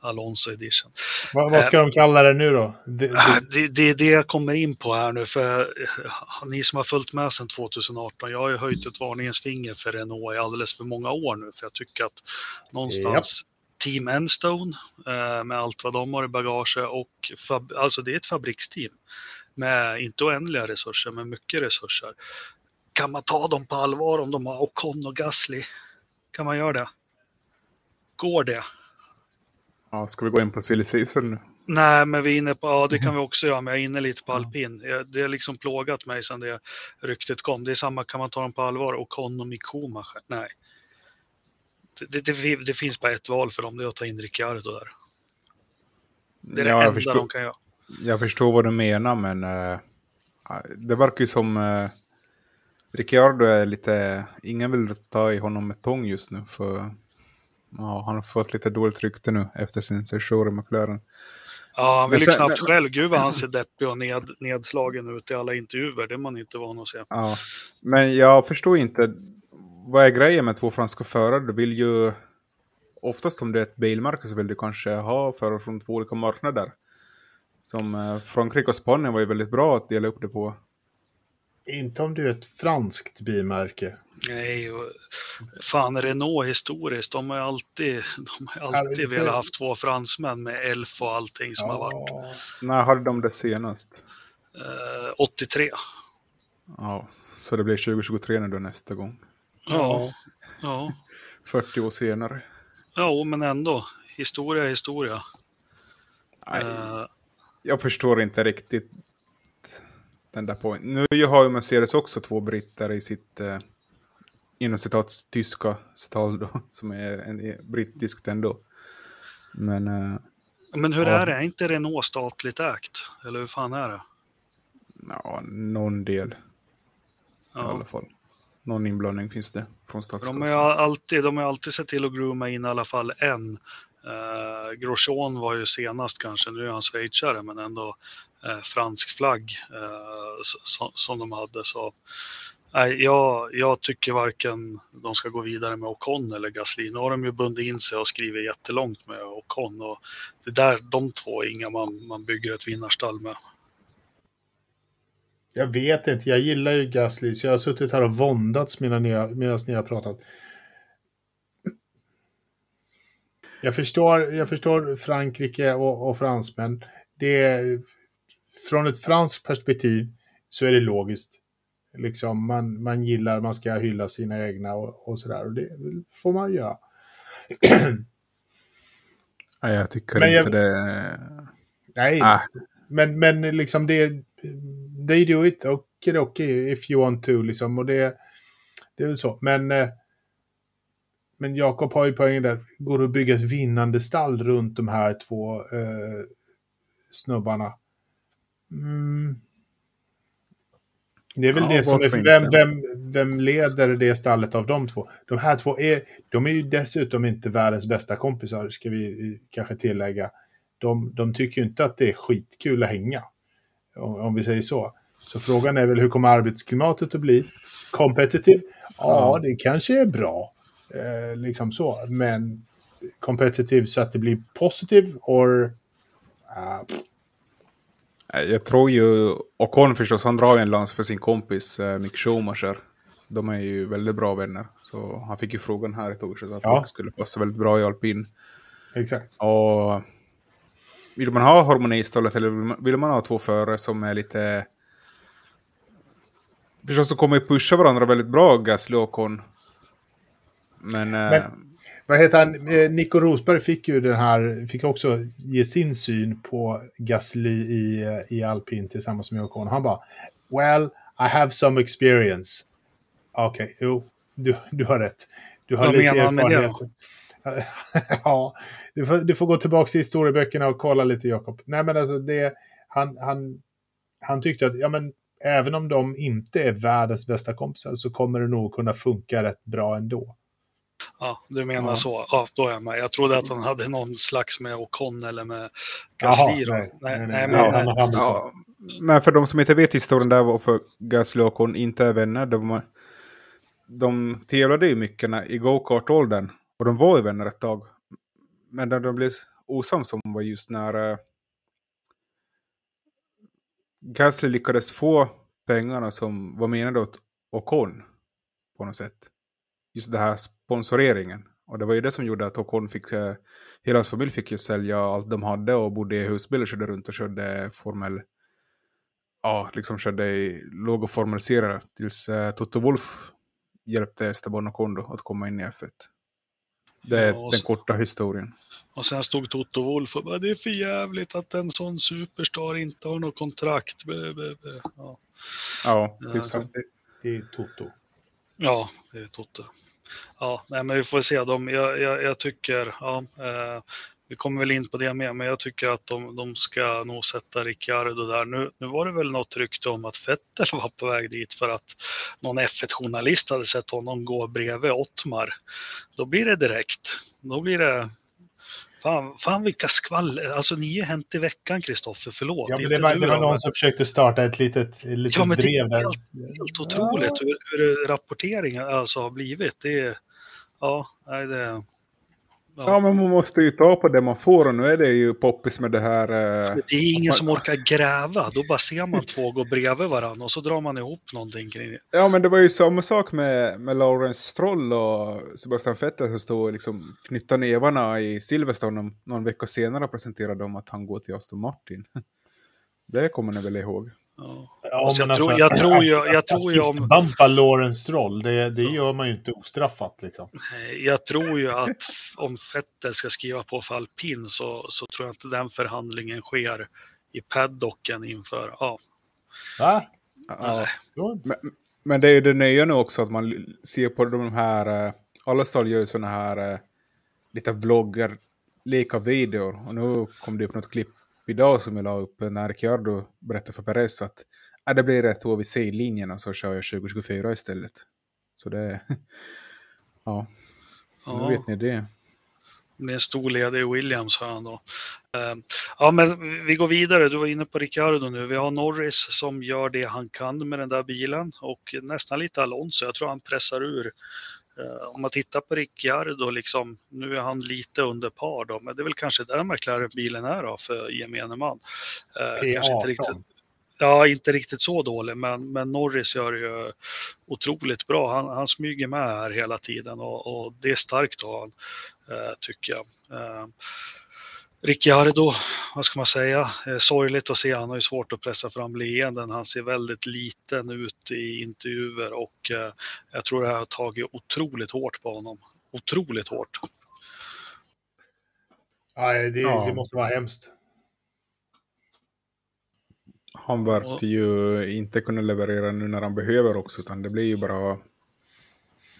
Alonso edition. Va, vad ska eh, de kalla det nu då? Det, det... Ah, det, det är det jag kommer in på här nu för eh, ni som har följt med sedan 2018. Jag har ju höjt ett varningens finger för Renault i alldeles för många år nu för jag tycker att någonstans Team Enstone eh, med allt vad de har i bagage och alltså det är ett fabriksteam med inte oändliga resurser men mycket resurser. Kan man ta dem på allvar om de har Ocon och Gasly? Kan man göra det? Går det? Ja, ska vi gå in på silly season nu? Nej, men vi är inne på, ja det kan vi också göra, men jag är inne lite på alpin. Det har liksom plågat mig sedan det ryktet kom. Det är samma, kan man ta dem på allvar? Ocon och Mikoma? Nej det, det, det, finns bara ett val för dem, det är att ta in Ricciardo där. Det är ja, det enda förstår, de kan göra. Jag förstår vad du menar, men uh, det verkar ju som uh, Ricciardo är lite... Ingen vill ta i honom med tång just nu, för uh, han har fått lite dåligt rykte nu efter sin session i McLaren. Ja, han vill ju knappt men, själv. Gud vad han ser deppig och ned, nedslagen ut i alla intervjuer. Det är man inte van att se. Ja, men jag förstår inte vad är grejen med två franska förare? Du vill ju oftast om det är ett bilmärke så vill du kanske ha förare från två olika marknader. Som eh, Frankrike och Spanien var ju väldigt bra att dela upp det på. Inte om du är ett franskt bilmärke. Nej, och fan Renault historiskt, de har ju alltid, de har alltid ja, velat haft två fransmän med Elf och allting som ja. har varit. När hade de det senast? Uh, 83. Ja, så det blir 2023 nu då nästa gång. Ja. Ja. 40 år senare. Ja, men ändå. Historia är historia. Nej, Eh, jag förstår inte riktigt den där poängen. Nu har ju Mercedes också två britter i sitt eh, inom citat tyska stall då, som är en, brittiskt ändå. Men eh, men hur Ja. är det? Är inte Renault statligt ägt? Eller hur fan är det? ja, någon del i Ja. alla fall. Någon inblandning finns det från För De statskassan. har, alltid, de har alltid sett till att grooma in i alla fall en. Uh, Grosjean var ju senast kanske, nu är han schweizare, men ändå eh, fransk flagg eh, som, som de hade. Så, nej, jag, jag tycker varken de ska gå vidare med Ocon eller Gasly. Nu har de ju bundit in sig och skrivit jättelångt med Ocon. Och det är där de två är inga man, man bygger ett vinnarstall med. Jag vet inte, jag gillar ju Gasly, så jag har suttit här och våndats medan ni har, medan ni har pratat. Jag förstår, jag förstår Frankrike och, och fransmän. Det är, från ett franskt perspektiv så är det logiskt. Liksom man, man gillar, man ska hylla sina egna och, och sådär. Och det får man göra. Nej, jag tycker Men jag- inte det. Nej, Ah, Men, men liksom det... They do it, okej, okej, if you want to, liksom. Och det, det är väl så. Men, eh, men Jakob har ju poängen där. Går det att bygga ett vinnande stall runt de här två eh, snubbarna? Mm. Det är väl Ja, det som är... Vem, vem, vem leder det stallet av de två? De här två är, de är ju dessutom inte världens bästa kompisar, ska vi eh, kanske tillägga. De, de tycker ju inte att det är skitkul att hänga. Om, om vi säger så. Så frågan är väl hur kommer arbetsklimatet att bli? Competitive? Ja, det kanske är bra. Eh, liksom så. Men competitive så att det blir positive or... Nej, Jag tror ju, Ocon förstås, han drar ju en lans för sin kompis eh, Mick Schumacher. De är ju väldigt bra vänner. Så han fick ju frågan här i torsdags att Ja. Mick skulle passa väldigt bra i alpin. exakt. Och vill man ha harmoni i stallet eller vill man, vill man ha två förare som är lite... Förstås så kommer ju pusha varandra väldigt bra, Gasly och Ocon. Men... eh, Men- Vad heter han? Eh, Nico Rosberg fick ju den här, fick också ge sin syn på Gasly i, eh, i alpin tillsammans med Ocon. Han bara, well, I have some experience. Okej, jo, du, du har rätt. Du har Vad lite erfarenhet. ja, du får, du får gå tillbaka till historieböckerna och kolla lite, Jakob. Nej, men alltså det, han, han, han tyckte att, ja men, även om de inte är världens bästa kompisar så kommer det nog kunna funka rätt bra ändå. Ja, du menar Ja. så. Ja, då är jag med. Jag trodde att han hade någon slags med Ocon eller med Jaha, Gasly. då. nej, nej, nej, nej, nej, men, har Hamilton. Ja, men för de som inte vet historien där varför Gasly och Ocon inte är vänner. De, de tävlade ju mycket i go-kart-åldern. Och de var ju vänner ett tag. Men när de blev osams om var just när eh, Gasly lyckades få pengarna som var menade åt Ocon. På något sätt. Just det här sponsoreringen. Och det var ju det som gjorde att Ocon fick, eh, hela hans familj fick ju sälja allt de hade och bodde i husbil och körde runt och körde Formel ja, liksom körde i låg och formaliserade tills eh, Toto Wolf hjälpte Esteban Ocon då att komma in i F1. Det är Ja, den korta historien. Och sen stod Toto Wolff och bara, det är för jävligt att en sån superstar inte har något kontrakt. Ja. Ja, typ så. Fast det, det är Toto. Ja, det är Toto. Ja, nej, men vi får se. De, jag, jag, jag tycker, ja, eh, vi kommer väl in på det med, men jag tycker att de, de ska nog sätta Ricciardo där. Nu, nu var det väl något rykte om att Vettel var på väg dit för att någon F1-journalist hade sett honom gå bredvid Ottmar. Då blir det direkt. Då blir det... Fan, fan vilka skvaller. Alltså ni har hänt i veckan, Kristoffer. Förlåt. Ja, men det var, det var någon som försökte starta ett litet, ett litet Ja, men det är drev helt- helt otroligt hur, hur rapporteringen alltså har blivit. Det är, ja, nej, det, Ja, men man måste ju ta på det man får och nu är det ju poppis med det här. Eh, det är ingen som orkar gräva. Då bara ser man två gå bredvid varandra och så drar man ihop någonting kring det. ja, men det var ju samma sak med, med Lawrence Stroll och Sebastian Vettel som stod och liksom knytta nävarna i Silverstone någon, någon vecka senare och presenterade om att han går till Aston Martin. Det kommer ni väl ihåg? Ja. Ja, Alltså, jag tror- alltså, jag tror ju- att- jag tror ju om- fistbumpa Lawrence Stroll, det, det gör man ju inte ostraffat liksom. Jag tror ju att om Vettel ska skriva på för alpin så, så tror jag inte den förhandlingen sker i paddocken inför, ja, Va? Ja. Men, men det är ju det nya nu också att man ser på de här, eh, alla stall gör ju sådana här eh, lite vloggar, leka videor. Och nu kom det upp något klipp idag som jag la upp när Ricciardo berättade för Perez att äh, det blir rätt år vid C-linjen och så kör jag 2024 istället. Så det, ja, nu ja. vet ni det. med en stor led i Williams har han då. Eh, Ja, men vi går vidare. Du var inne på Ricciardo nu. Vi har Norris som gör det han kan med den där bilen och nästan lite Alonso. Jag tror han pressar ur. Eh, Om man tittar på Ricciardo, liksom, nu är han lite under par då, men det är väl kanske där McLaren-bilen är då för gemene man. Eh, Kanske inte riktigt, P18. Ja, inte riktigt så dålig, men, men Norris gör det ju otroligt bra. Han, han smyger med här hela tiden och, och det är starkt av honom, eh, tycker jag. Eh, Ricciardo, vad ska man säga, eh, sorgligt att se. Han har ju svårt att pressa fram leenden. Han ser väldigt liten ut i intervjuer och eh, jag tror det här har tagit otroligt hårt på honom. Otroligt hårt. Nej, det, Ja. det måste vara hemskt. Han verkar ju inte kunna leverera nu när han behöver också, utan det blir ju bara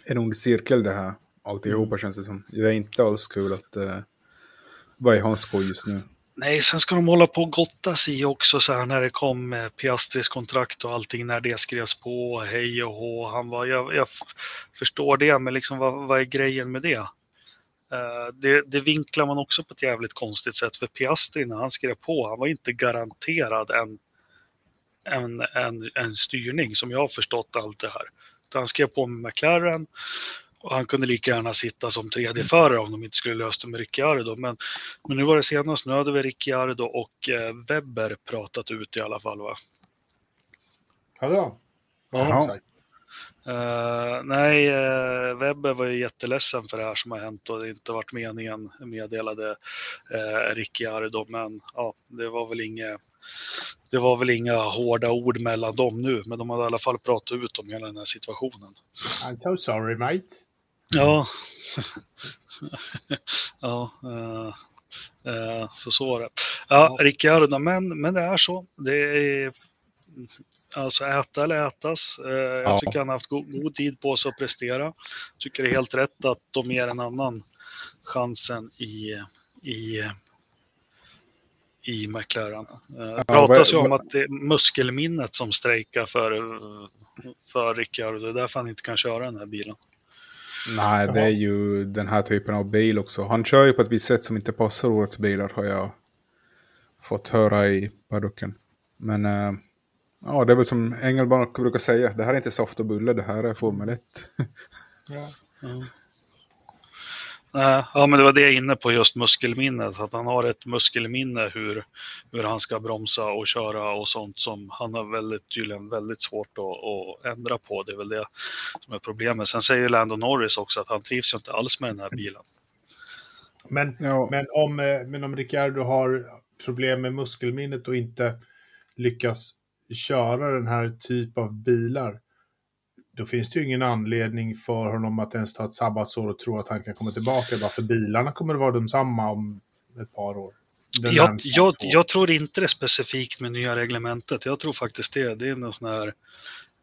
en ond cirkel det här. Alltihopa känns det som. Det är inte alls kul att vad är hans skoj just nu. Nej, sen ska de hålla på och gotta sig också så här när det kom eh, Piastris kontrakt och allting när det skrevs på, hej och hå. Han var, jag, jag förstår det, men liksom vad, vad är grejen med det? Eh, det? Det vinklar man också på ett jävligt konstigt sätt, för Piastri när han skrev på, han var inte garanterad en, en, en, en styrning som jag har förstått allt det här. Utan han skrev på med McLaren och han kunde lika gärna sitta som tredje förare om de inte skulle lösa det med Ricciardo. Men, men nu var det senast, nu hade vi Ricciardo och eh, Webber pratat ut i alla fall va? Hade de sagt? Eh, nej, uh, Webber var ju jätteledsen för det här som har hänt och det inte varit meningen, meddelade uh, Ricciardo. Men ja, det var väl inga det var väl inga hårda ord mellan dem nu, men de hade i alla fall pratat ut om hela den här situationen. I'm so sorry mate. Ja, ja eh, så så var det. Ja, Ricciardo, men, men det är så. Det är alltså äta eller ätas. Eh, jag Ja. tycker han har haft god, god tid på sig att prestera. tycker det är helt rätt att de ger en annan chansen i, i, i McLaren. Det pratas ju om att det är muskelminnet som strejkar för, för Ricciardo. Det är därför han inte kan köra den här bilen. Nej, det är ju den här typen av bil också. Han kör ju på ett visst sätt som inte passar årets bilar har jag fått höra i paddocken. Men äh, ja, det är väl som Engelmark brukar säga. Det här är inte saft och bulle, det här är Formel 1. Ja. Nej, Ja, men det var det jag är inne på, just muskelminnet. Att han har ett muskelminne hur, hur han ska bromsa och köra och sånt som han har väldigt, tydligen väldigt svårt att, att ändra på. Det är väl det som är problemet. Sen säger Lando Norris också att han trivs ju inte alls med den här bilen. Men, Ja. men, om, eh, men om Ricciardo har problem med muskelminnet och inte lyckas köra den här typ av bilar, då finns det ju ingen anledning för honom att ens ta ett sabbatsår och tro att han kan komma tillbaka. Bara för bilarna kommer att vara de samma om ett par år. Jag, jag, jag tror inte det specifikt med nya reglementet. Jag tror faktiskt det. Det är någon sån här...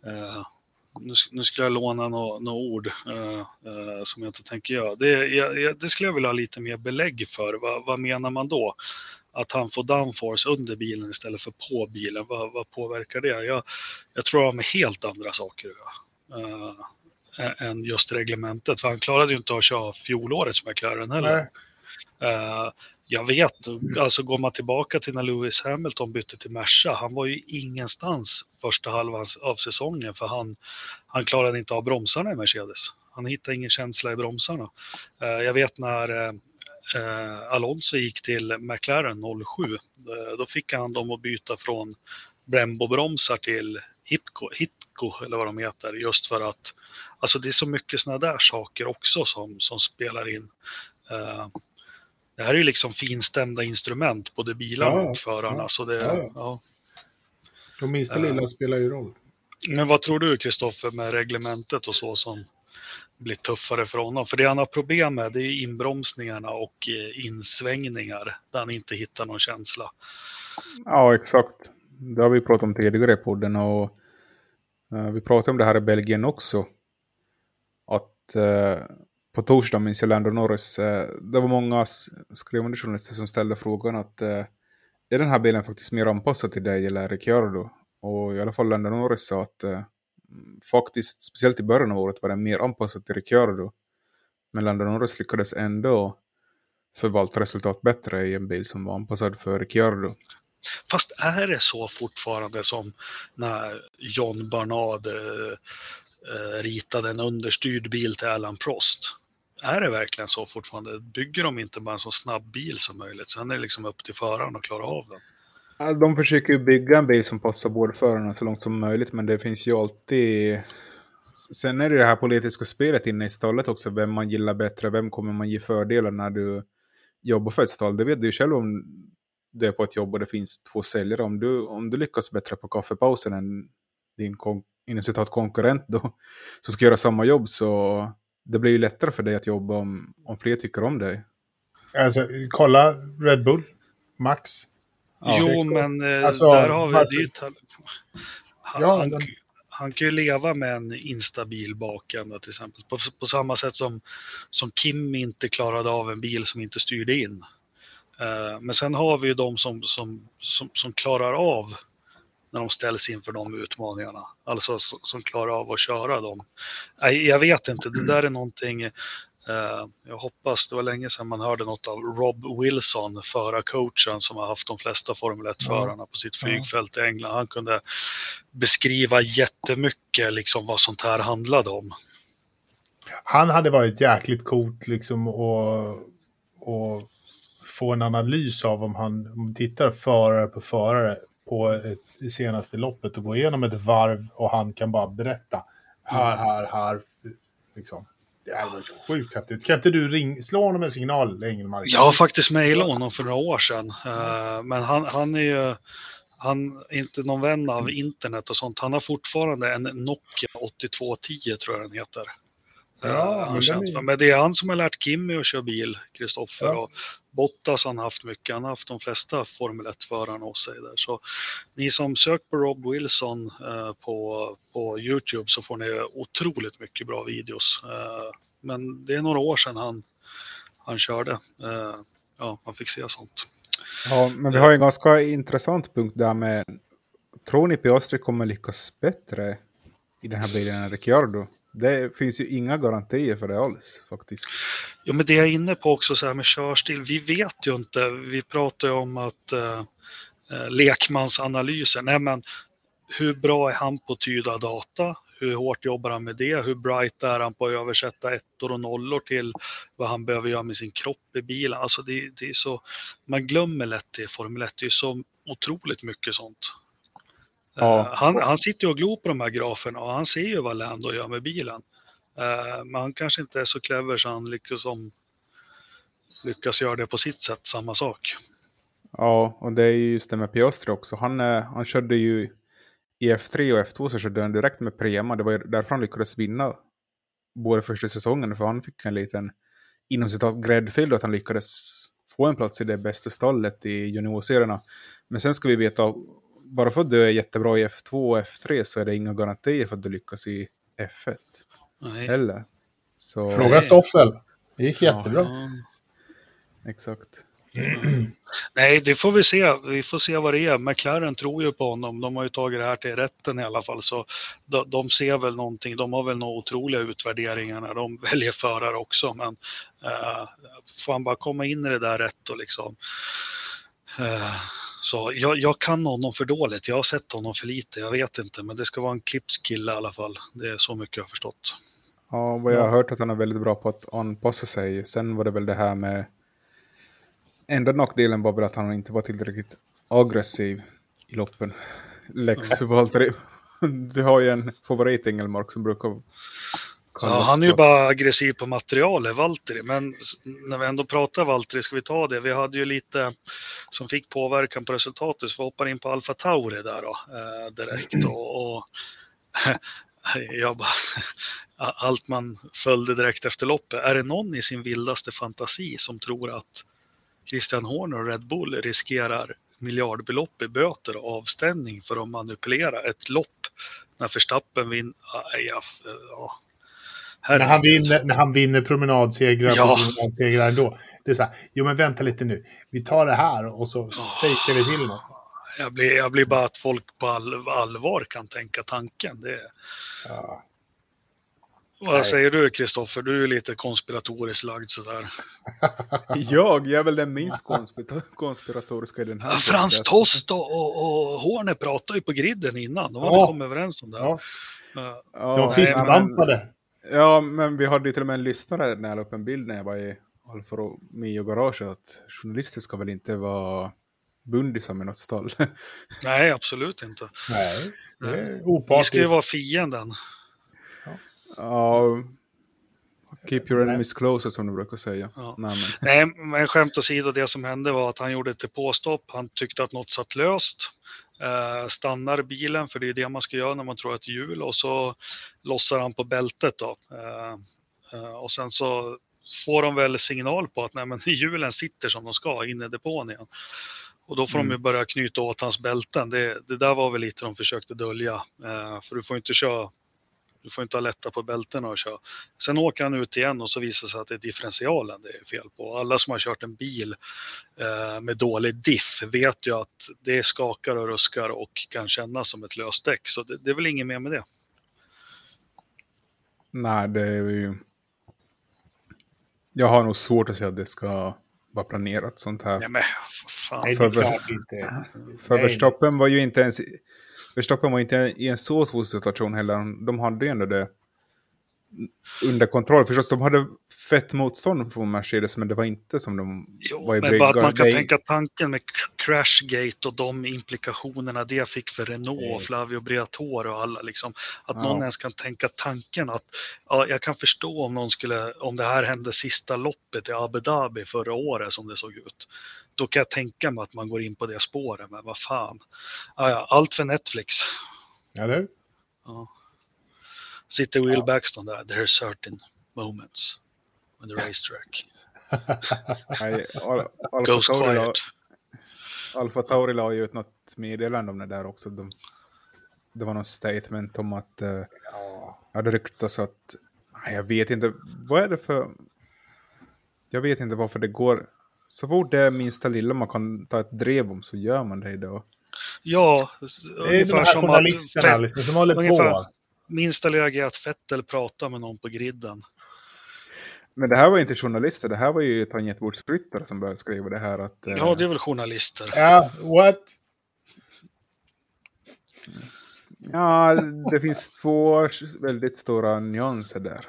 Eh, nu, nu skulle jag låna några nå ord eh, eh, som jag inte tänker göra. Det, jag, det skulle jag vilja ha lite mer belägg för. Vad, vad menar man då? Att han får downforce under bilen istället för på bilen. Vad, vad påverkar det? Jag, jag tror det har med helt andra saker att göra. Eh, än just reglementet. För han klarade ju inte att köra fjolårets McLaren heller. Nej. Eh, jag vet, alltså går man tillbaka till när Lewis Hamilton bytte till Merca, han var ju ingenstans första halvan av säsongen för han, han klarade inte av bromsarna i Mercedes. Han hittade ingen känsla i bromsarna. Eh, jag vet när eh, eh, Alonso gick till McLaren 07, eh, då fick han dem att byta från Brembo-bromsar till Hipco, Hitco eller vad de heter, just för att alltså det är så mycket sådana där saker också som, som spelar in. Eh, det här är ju liksom finstämda instrument, både bilarna Ja, och förarna. ja, så det, ja, ja. Och minsta lilla spelar ju roll. Men vad tror du Kristoffer med reglementet och så som blir tuffare för honom? För det han har problem med det är inbromsningarna och eh, insvängningar där han inte hittar någon känsla. Ja, exakt. Det har vi pratat om tidigare i podden och uh, vi pratade om det här i Belgien också. Att uh, på torsdag minns jag Lando Norris, uh, det var många skrivande journalister som ställde frågan att är den här bilen faktiskt mer anpassad till dig eller Ricciardo? Och i alla fall Lando Norris sa att faktiskt, speciellt i början av året, var den mer anpassad till Ricciardo. Men Lando Norris lyckades ändå förvalta resultat bättre i en bil som var anpassad för Ricciardo. Fast är det så fortfarande som när John Barnard eh, eh, ritade en understyrd bil till Alan Prost? Är det verkligen så fortfarande? Bygger de inte bara en så snabb bil som möjligt? Sen är det liksom upp till föraren att klara av den. De försöker ju bygga en bil som passar båda förarna så långt som möjligt, men det finns ju alltid... Sen är det det här politiska spelet inne i stallet också, vem man gillar bättre, vem kommer man ge fördelar när du jobbar för ett stall. Det vet du ju själv om du är på ett jobb och det finns två säljare. Om du, om du lyckas bättre på kaffepausen än din kon inom citat konkurrent då, som ska göra samma jobb så det blir ju lättare för dig att jobba om, om fler tycker om dig. Alltså, kolla Red Bull, Max. Ja, jo, men eh, alltså, där har vi varför? det. Han, ja, han, han, kan ju leva med en instabil bakända till exempel. På, på, samma sätt som, som Kim inte klarade av en bil som inte styrde in. Uh, men sen har vi ju de som, som, som, som, klarar av när de ställs inför de utmaningarna. Alltså som klarar av att köra dem. Nej, jag vet inte, det där är någonting Eh, jag hoppas, det var länge sedan man hörde något av Rob Wilson, förarcoachen som har haft de flesta Formel 1-förarna på sitt flygfält i England. Han kunde beskriva jättemycket liksom vad sånt här handlade om. Han hade varit jäkligt coolt liksom och, och få en analys av om han om tittar förare på förare på ett, senaste loppet och gå igenom ett varv och han kan bara berätta här, här, här. Liksom. Det hade varit sjukt häftigt. Kan inte du ring, slå honom en signal, Engelmark? Jag har faktiskt mejlat honom för några år sedan. Eh, men han, han är ju han är inte någon vän av internet och sånt. Han har fortfarande en Nokia 8210 tror jag den heter. Ja, uh, men, är... men, det är han som har lärt Kimmy att köra bil, Kristoffer. Ja. Och Bottas han haft mycket. Han har haft de flesta Formel 1-förarna hos sig där. Så ni som söker på Rob Wilson uh, på, på Youtube så får ni otroligt mycket bra videos. Uh, men det är några år sedan han, han körde. ja, man fick se sånt. Ja, men vi har en ganska intressant punkt där med Tror ni Piastri kommer lyckas bättre i den här bilen än Ricciardo? Det finns ju inga garantier för det alls faktiskt. Jo, men det jag är inne på också så här med körstil. Vi vet ju inte. Vi pratar ju om att eh, eh lekmansanalyser. Nej, men hur bra är han på att tyda data? Hur hårt jobbar han med det? Hur bright är han på att översätta ettor och nollor till vad han behöver göra med sin kropp i bilen? Alltså det, det är så, man glömmer lätt det i Formel 1. Det är så otroligt mycket sånt. Ja. Eh, han, han sitter och glor på de här graferna och han ser ju vad Lando gör med bilen. Eh, men han kanske inte är så clever så han liksom lyckas göra det på sitt sätt, samma sak. Ja, och det är just det med Piastri också. Han, eh, han körde ju i F3 och F2 så körde han direkt med Prema. Det var därför han lyckades vinna både första säsongen, för han fick en liten inom citat gräddfil att han lyckades få en plats i det bästa stallet i juniorserierna. Men sen ska vi veta bara för att du är jättebra i F2 och F3 så är det inga garantier för att du lyckas i F1. Nej. Heller. Så... Fråga Stoffel. Det gick jättebra. Ja. Exakt. Nej, det får vi se. Vi får se vad det är. McLaren tror ju på honom. De har ju tagit det här till rätten i alla fall. Så de, de ser väl någonting. De har väl några otroliga utvärderingar när de väljer förare också. Men uh, får han bara komma in i det där rätt och liksom uh, så jag, jag, kan honom för dåligt. Jag har sett honom för lite. Jag vet inte, men det ska vara en klippskille i alla fall. Det är så mycket jag har förstått. Ja, vad jag har hört att han är väldigt bra på att anpassa sig. Sen var det väl det här med... Enda nackdelen var väl att han inte var tillräckligt aggressiv i loppen. Lex Valtteri. Du har ju en favorit Engelmark som brukar Ja, han är ju bara aggressiv på materialet, Valtteri. Men när vi ändå pratar Valtteri, ska vi ta det? Vi hade ju lite som fick påverkan på resultatet, så vi hoppar in på Alfa Tauri där då, eh, direkt. Och, och jag bara, allt man följde direkt efter loppet. Är det någon i sin vildaste fantasi som tror att Christian Horner och Red Bull riskerar miljardbelopp i böter och avstängning för att manipulera ett lopp när Verstappen vinner? Ja, ja. När, han vinner, när han vinner promenadsegrar ja. promenadsegrar ändå. Det är så här, jo men vänta lite nu. Vi tar det här och så oh. fejkar vi till något. Jag blir, jag blir bara att folk på all, allvar kan tänka tanken. Det, ja. Vad Nej. säger du Kristoffer? Du är lite konspiratoriskt lagd sådär. jag? Jag är väl den minst konspiratoriska i den här. Ja, Frans Tost och, och, och Horne pratade ju på griden innan. De hade ja. kommit överens om det. Ja. Uh, de fistbumpade. Ja, men vi hade ju till och med en lyssnare när jag la upp en bild när jag var i Alfa Romeo Garage att journalister ska väl inte vara bundisar med något stall. Nej, absolut inte. Nej, det är opartiskt. Vi ska ju vara fienden. Ja, keep your enemies closer som du brukar säga. Ja. Nej, men. Nej, men skämt åsido, det som hände var att han gjorde ett depåstopp. Han tyckte att något satt löst. Eh, stannar bilen, för det är det man ska göra när man tror att det är hjul, och så lossar han på bältet. Då. Eh, eh, och sen så får de väl signal på att nej, men hjulen sitter som de ska inne i depån igen. Och då får mm. de ju mm. börja knyta åt hans bälten. Det, det där var väl lite de försökte dölja. För du får inte köra du får inte ha lätta på bältena och köra. Sen åker han ut igen och så visar det sig att det är differentialen det är fel på. Alla som har kört en bil eh, med dålig diff vet ju att det skakar och ruskar och kan kännas som ett löst däck. Så det, det är väl inget mer med det. Nej, det är ju... Jag har nog svårt att säga att det ska vara planerat sånt här. Nej, men fan. Nej, det är klart inte. För Verstappen var ju inte ens för Stockholm var inte i en så svår situation heller. De hade ju ändå det under kontroll. Förstås, de hade fett motstånd från Mercedes, men det var inte som de jo, var i men bara att man kan det... tänka tanken med Crashgate och de implikationerna det fick för Renault och Flavio Briatore och alla liksom. Att ja. någon ens kan tänka tanken att ja, jag kan förstå om någon skulle, om det här hände sista loppet i Abu Dhabi förra året som det såg ut då kan jag tänka mig att man går in på det spåret, men vad fan. Ja, allt för Netflix. Eller ja. Sitter Will ja. Baxton där, there are certain moments on the racetrack. Nej, Alfa Tauri, la, Alfa Tauri la ju ut något meddelande om det där också. De, det var något statement om att uh, ja. hade ryktats att, jag vet inte, vad är det för, jag vet inte varför det går så fort det är minsta lilla man kan ta ett drev om så gör man det idag. Ja, det är de här journalisterna att, liksom, som håller på. Minsta lilla grej att Fettel pratar med någon på griden. Men det här var inte journalister, det här var ju tangentbordsryttare som började skriva det här. Att, ja, eh, det är väl journalister. Ja, what? Ja, det finns två väldigt stora nyanser där.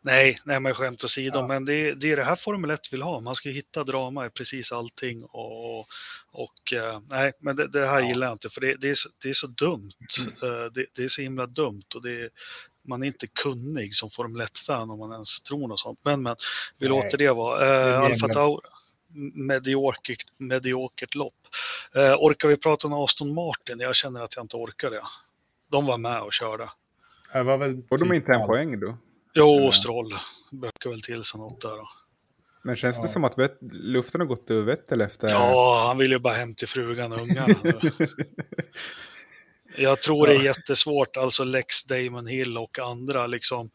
Nej, nej men skämt åsido, ja. men det, det är det här Formel 1 vill ha. Man ska hitta drama i precis allting och, och uh, nej, men det, det här ja. gillar jag inte för det, det, är, så, det är så dumt. Mm. Uh, det, det, är så himla dumt och det, man är inte kunnig som Formel 1-fan om man ens tror något sånt. Men, men vi nej. låter det vara. Uh, Alfa Tauri, mediokert, mediokert lopp. Uh, orkar vi prata om Aston Martin? Jag känner att jag inte orkar det. De var med och körde. Det var väl Får de typ inte en poäng då? Jo, Stroll bökar väl till sig något där. Då. Men känns det ja. som att vet, luften har gått över Vettel efter... Ja, han vill ju bara hem till frugan och ungarna. jag tror det är jättesvårt, alltså Lex Damon Hill och andra liksom.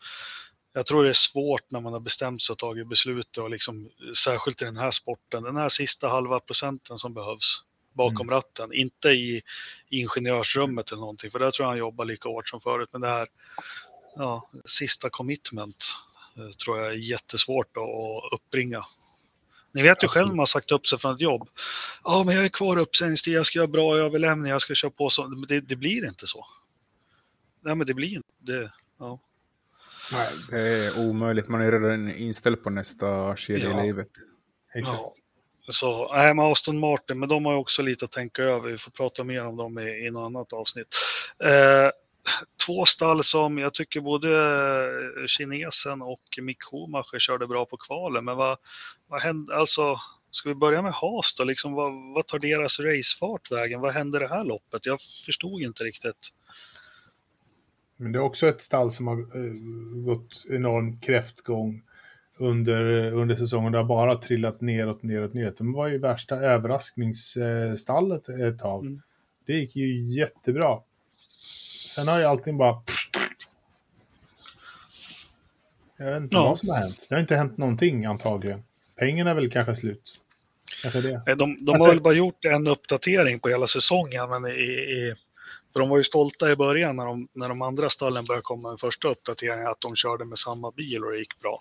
Jag tror det är svårt när man har bestämt sig och tagit beslutet och liksom, särskilt i den här sporten, den här sista halva procenten som behövs bakom mm. ratten, inte i ingenjörsrummet eller någonting, för där tror jag han jobbar lika hårt som förut, men det här ja, sista commitment tror jag är jättesvårt att uppbringa. Ni vet ju Absolut. själv man har sagt upp sig från ett jobb. Ja, men jag är kvar uppsägningstid, jag ska göra bra överlämning, jag ska köra på så. Det, det blir inte så. Nej, men det blir inte det. Ja. Nej, det är omöjligt. Man är redan inställd på nästa skede ja. i livet. Exakt. Ja. Så, nej, med Aston Martin, men de har ju också lite att tänka över. Vi får prata mer om dem i, i något annat avsnitt. Eh, två stall som jag tycker både eh, kinesen och Mick Schumacher körde bra på kvalen. Men vad, vad hände, alltså, ska vi börja med Haas då? Liksom, vad, vad tar deras racefart vägen? Vad hände det här loppet? Jag förstod inte riktigt. Men det är också ett stall som har eh, gått enorm kräftgång under, under säsongen. Det har bara trillat neråt, neråt, neråt. De var ju värsta överraskningsstallet ett tag. Mm. Det gick ju jättebra. Sen har ju allting bara... Jag vet inte ja. vad som har hänt. Det har inte hänt någonting antagligen. Pengarna är väl kanske slut. Kanske det. De, de alltså... har väl bara gjort en uppdatering på hela säsongen, men i, i för de var ju stolta i början när de, när de andra stallen började komma med första uppdateringen att de körde med samma bil och det gick bra.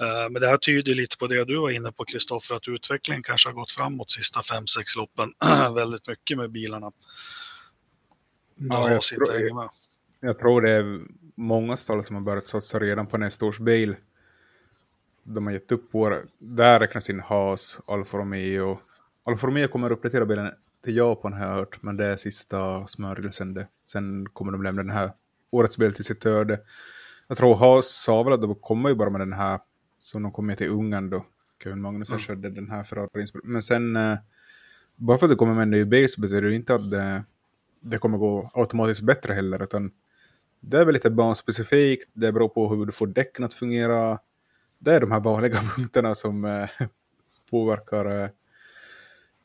Uh, men det här tyder lite på det du var inne på Kristoffer, att utvecklingen kanske har gått framåt sista 5-6 loppen väldigt mycket med bilarna. Ja, jag, tror, jag, jag tror det är många stall som har börjat satsa redan på nästa års bil. De har gett upp våra, där räknas in Haas, Alfa Romeo. Alfa Romeo kommer att uppdatera bilen till Japan har jag hört, men det är sista smörjelsen det. Sen kommer de lämna den här årets bil till sitt öde. Jag tror Haas sa väl att de kommer ju bara med den här som de kom med till Ungern då. Kevin Magnusson mm. körde den här Ferrari. Men sen, eh, bara för att det kommer med en ny bil så betyder det inte att det, det kommer gå automatiskt bättre heller, utan det är väl lite banspecifikt, det beror på hur du får däcken att fungera. Det är de här vanliga punkterna som eh, påverkar eh,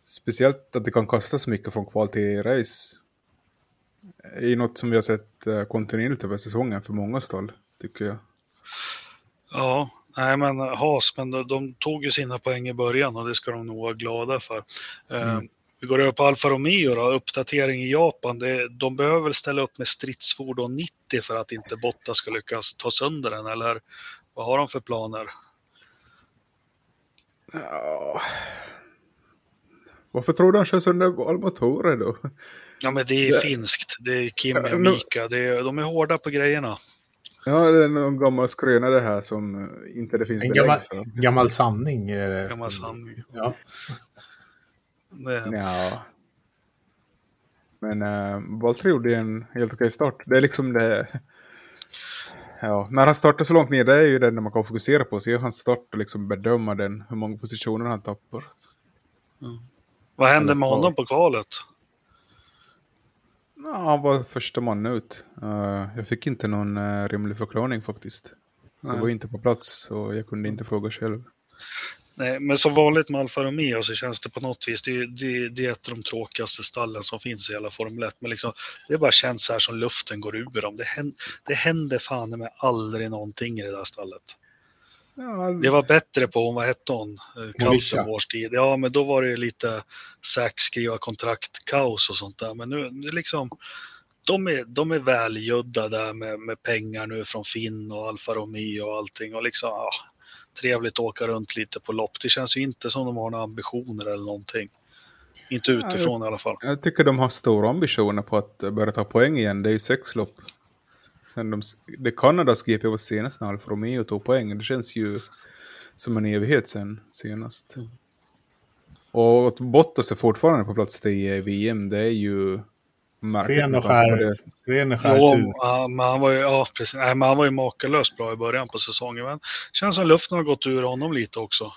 Speciellt att det kan kosta så mycket från kval till race. Det är något som vi har sett eh, kontinuerligt över säsongen för många stall, tycker jag. Ja, nej men Haas, men de, de, tog ju sina poäng i början och det ska de nog vara glada för. Mm. Vi går över på Alfa Romeo då, uppdatering i Japan. Det, de behöver väl ställa upp med stridsfordon 90 för att inte Botta ska lyckas ta sönder den, eller vad har de för planer? Ja, varför tror du han kör sönder allmotorer då? Ja men det är det... finskt. Det är Kim och Mika. Det är, de är hårda på grejerna. Ja, det är någon gammal skröna det här som inte det finns en gammal, för. Gammal sanning. Är det. Gammal sanning. Ja. Det... ja. Men äh, Valtteri gjorde en helt okej start. Det är liksom det... Ja, när han startar så långt ner, det är ju det man kan fokusera på. Se hans start och liksom bedöma den, hur många positioner han tappar. Mm. Vad hände med honom på kvalet? Ja, han var första man ut. Uh, jag fick inte någon uh, rimlig förklaring faktiskt. Nej. Jag var inte på plats och jag kunde inte fråga själv. Nej, men som vanligt med Alfa Romeo så känns det på något vis, det, det, det är ett av de tråkigaste stallen som finns i hela Formel 1. Men liksom, det bara känns så här som luften går ur dem. Det händer, det händer fan med aldrig någonting i det där stallet. Ja, det var bättre på, vad hette hon, Kausen vår tid. Ja, men då var det lite säk, skriva kontrakt, kaos och sånt där. Men nu, nu liksom, de är, de är välgödda där med, med pengar nu från Finn och Alfa Romeo och allting. Och liksom, ja, trevligt att åka runt lite på lopp. Det känns ju inte som de har några ambitioner eller någonting. Inte utifrån ja, i alla fall. Jag tycker de har stora ambitioner på att börja ta poäng igen. Det är ju sex lopp Sen de, det Kanadas GP var senast när Alfa Romeo tog poäng. Det känns ju som en evighet sen senast. Mm. Och att Bottas är fortfarande på plats 10 i VM, det är ju märkligt. Ren och skär, ren och skär jo, men han var ju, ja, precis. Nej, men han var ju makalöst bra i början på säsongen. Men känns som luften har gått ur honom lite också.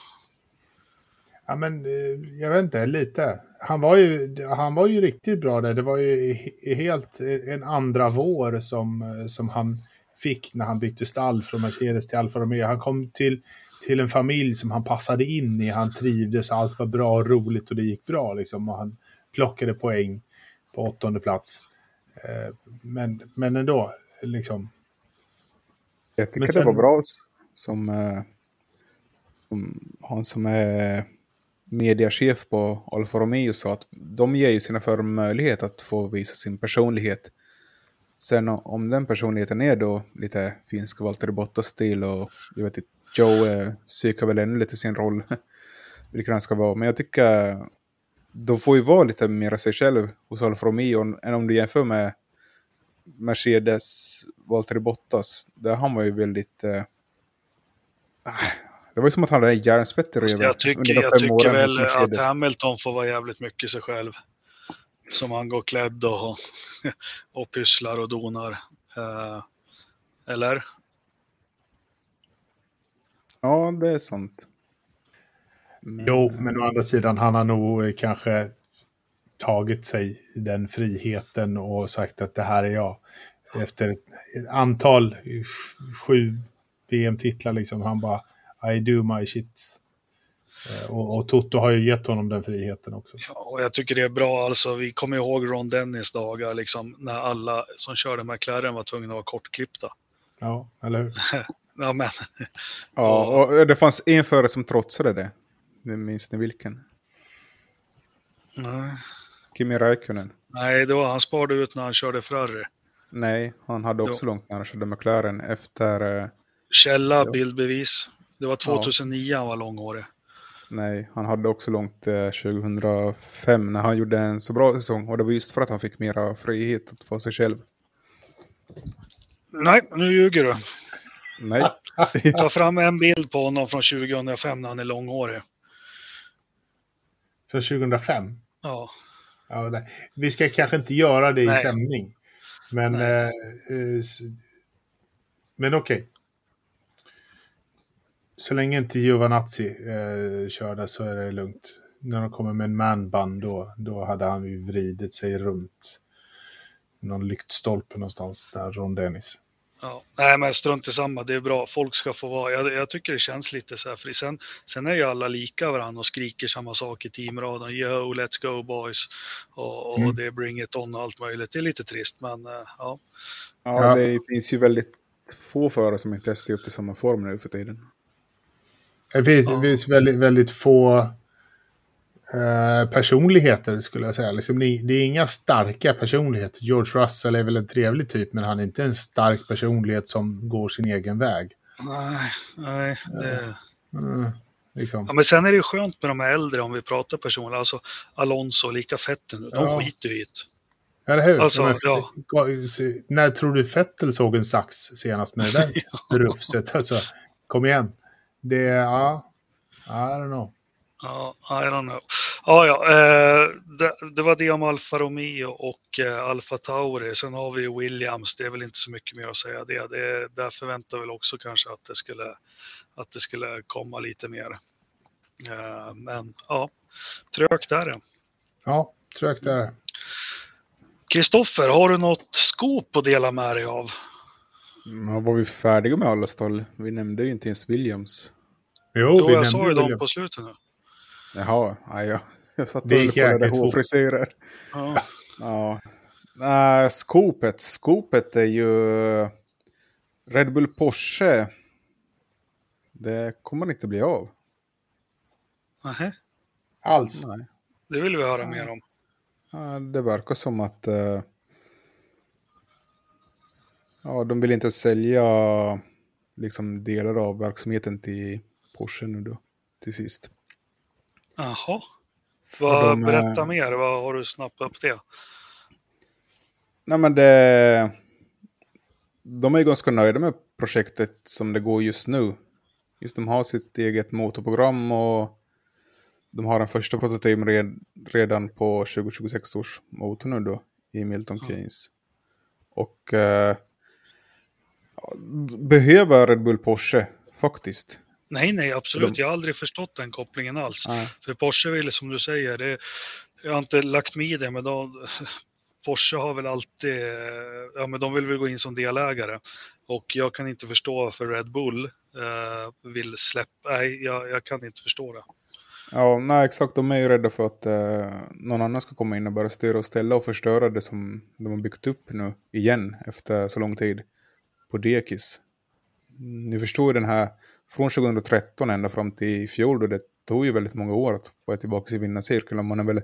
Ja, men eh, jag vet inte, lite. Han var ju, han var ju riktigt bra där. Det var ju helt en andra vår som, eh, som han fick när han bytte stall från Mercedes till Alfa Romeo. Han kom till, till en familj som han passade in i. Han trivdes, allt var bra och roligt och det gick bra. Liksom, och han plockade poäng på åttonde plats. Eh, men, men ändå, liksom. Jag tycker sen, det var bra som, som han som är mediachef på Alfa Romeo sa att de ger ju sina förare möjlighet att få visa sin personlighet. Sen om den personligheten är då lite finsk Valtteri Bottas-stil och jag vet inte, Joe eh, psykar väl ännu lite sin roll, vilket han ska vara. Men jag tycker de får ju vara lite mer sig själv hos Alfa Romeo än om du jämför med Mercedes Valtteri Bottas. Där han var ju väldigt... Eh, det var ju som att han hade järnspett i röven. Jag tycker, jag tycker väl att Hamilton får vara jävligt mycket sig själv. som han går klädd och, och pysslar och donar. Eh, eller? Ja, det är sant. Men... Jo, men å andra sidan, han har nog kanske tagit sig den friheten och sagt att det här är jag. Efter ett antal, sju VM-titlar liksom, han bara I do my shit. Eh, och, och, Toto har ju gett honom den friheten också. Ja, och jag tycker det är bra. Alltså, vi kommer ihåg Ron Dennis dagar, liksom, när alla som körde McLaren var tvungna att vara kortklippta. Ja, eller hur? ja, men. ja, och det fanns en förare som trotsade det. Minns ni vilken? Nej. Kimi Räikkönen. Nej, det var, han sparade ut när han körde Ferrari. Nej, han hade också jo. långt när han körde McLaren efter... Uh... Källa, bildbevis. Det var 2009 ja. han var långhårig. Nej, han hade också långt eh, 2005 när han gjorde en så bra säsong. Och det var just för att han fick mera frihet att få sig själv. Nej, nu ljuger du. Nej. Ta fram en bild på honom från 2005 när han är långhårig. Från 2005? Ja. ja vi ska kanske inte göra det nej. i sändning. Men, eh, eh, men okej. Okay. Så länge inte Giovanazzi eh, körde så är det lugnt. När de kommer med en manband då, då hade han ju vridit sig runt någon lyktstolpe någonstans där, Ron Dennis. Ja, nej men strunt i samma, det är bra. Folk ska få vara, jag, jag tycker det känns lite så här, för sen, sen är ju alla lika varandra och skriker samma sak i teamraden. Yo, let's go boys. Och, och mm. det är bring it on och allt möjligt. Det är lite trist, men uh, ja. Ja, det finns ju väldigt få förare som inte är upp i samma form nu för tiden. Det finns, ja. väldigt, väldigt få eh, personligheter skulle jag säga. Liksom, det, det, är inga starka personligheter. George Russell är väl en trevlig typ, men han är inte en stark personlighet som går sin egen väg. Nej, nej. Det... Mm, liksom. ja, men sen är det ju skönt med de äldre om vi pratar personer. Alltså Alonso, lika Fettel, de ja. skiter ju i det. Eller hur? Alltså, men, ja. När tror du Fettel såg en sax senast med det där rufset? Alltså, kom igen. Det, ja, I don't know. Ja, I don't know. Ja, ja, eh, det, det, var det om Alfa Romeo och eh, Alfa Tauri. Sen har vi Williams. Det är väl inte så mycket mer att säga det. det där förväntar väl också kanske att det skulle, att det skulle komma lite mer. Eh, men ja, trögt är det. Ja, trögt är det. Kristoffer, har du något skop att dela med dig av? Ja, var vi färdiga med alla stall? Vi nämnde ju inte ens Williams. Jo, jo vi jag sa ju dem på slutet nu. Jaha, ja, jag, jag satt och kollade hårfrisyrer. Ja. ja. Uh, skopet. Skopet är ju Red Bull Porsche. Det kommer inte bli av. Nej. Alls? Nej. Det vill vi höra mer om. Ja, det verkar som att uh, ja, de vill inte sälja liksom delar av verksamheten till Porsche nu då, till sist. Jaha. Vad, de, berätta mer, vad har du snappat upp det? Nej men det... De är ganska nöjda med projektet som det går just nu. Just de har sitt eget motorprogram och de har den första prototypen red, redan på 2026 års motor nu då i Milton Keynes. Och eh, behöver Red Bull Porsche faktiskt. Nej, nej, absolut. Jag har aldrig förstått den kopplingen alls. Nej. För Porsche vill, som du säger, det, jag har inte lagt mig i det, men de, Porsche har väl alltid, ja men de vill väl gå in som delägare. Och jag kan inte förstå varför Red Bull eh, vill släppa, nej, jag, jag, kan inte förstå det. Ja, nej exakt, de är ju rädda för att eh, någon annan ska komma in och bara styra och ställa och förstöra det som de har byggt upp nu igen efter så lång tid på dekis. Ni förstår ju den här från 2013 ända fram till i fjol då det tog ju väldigt många år att få tillbaka i vinnarcirkeln. Man är väl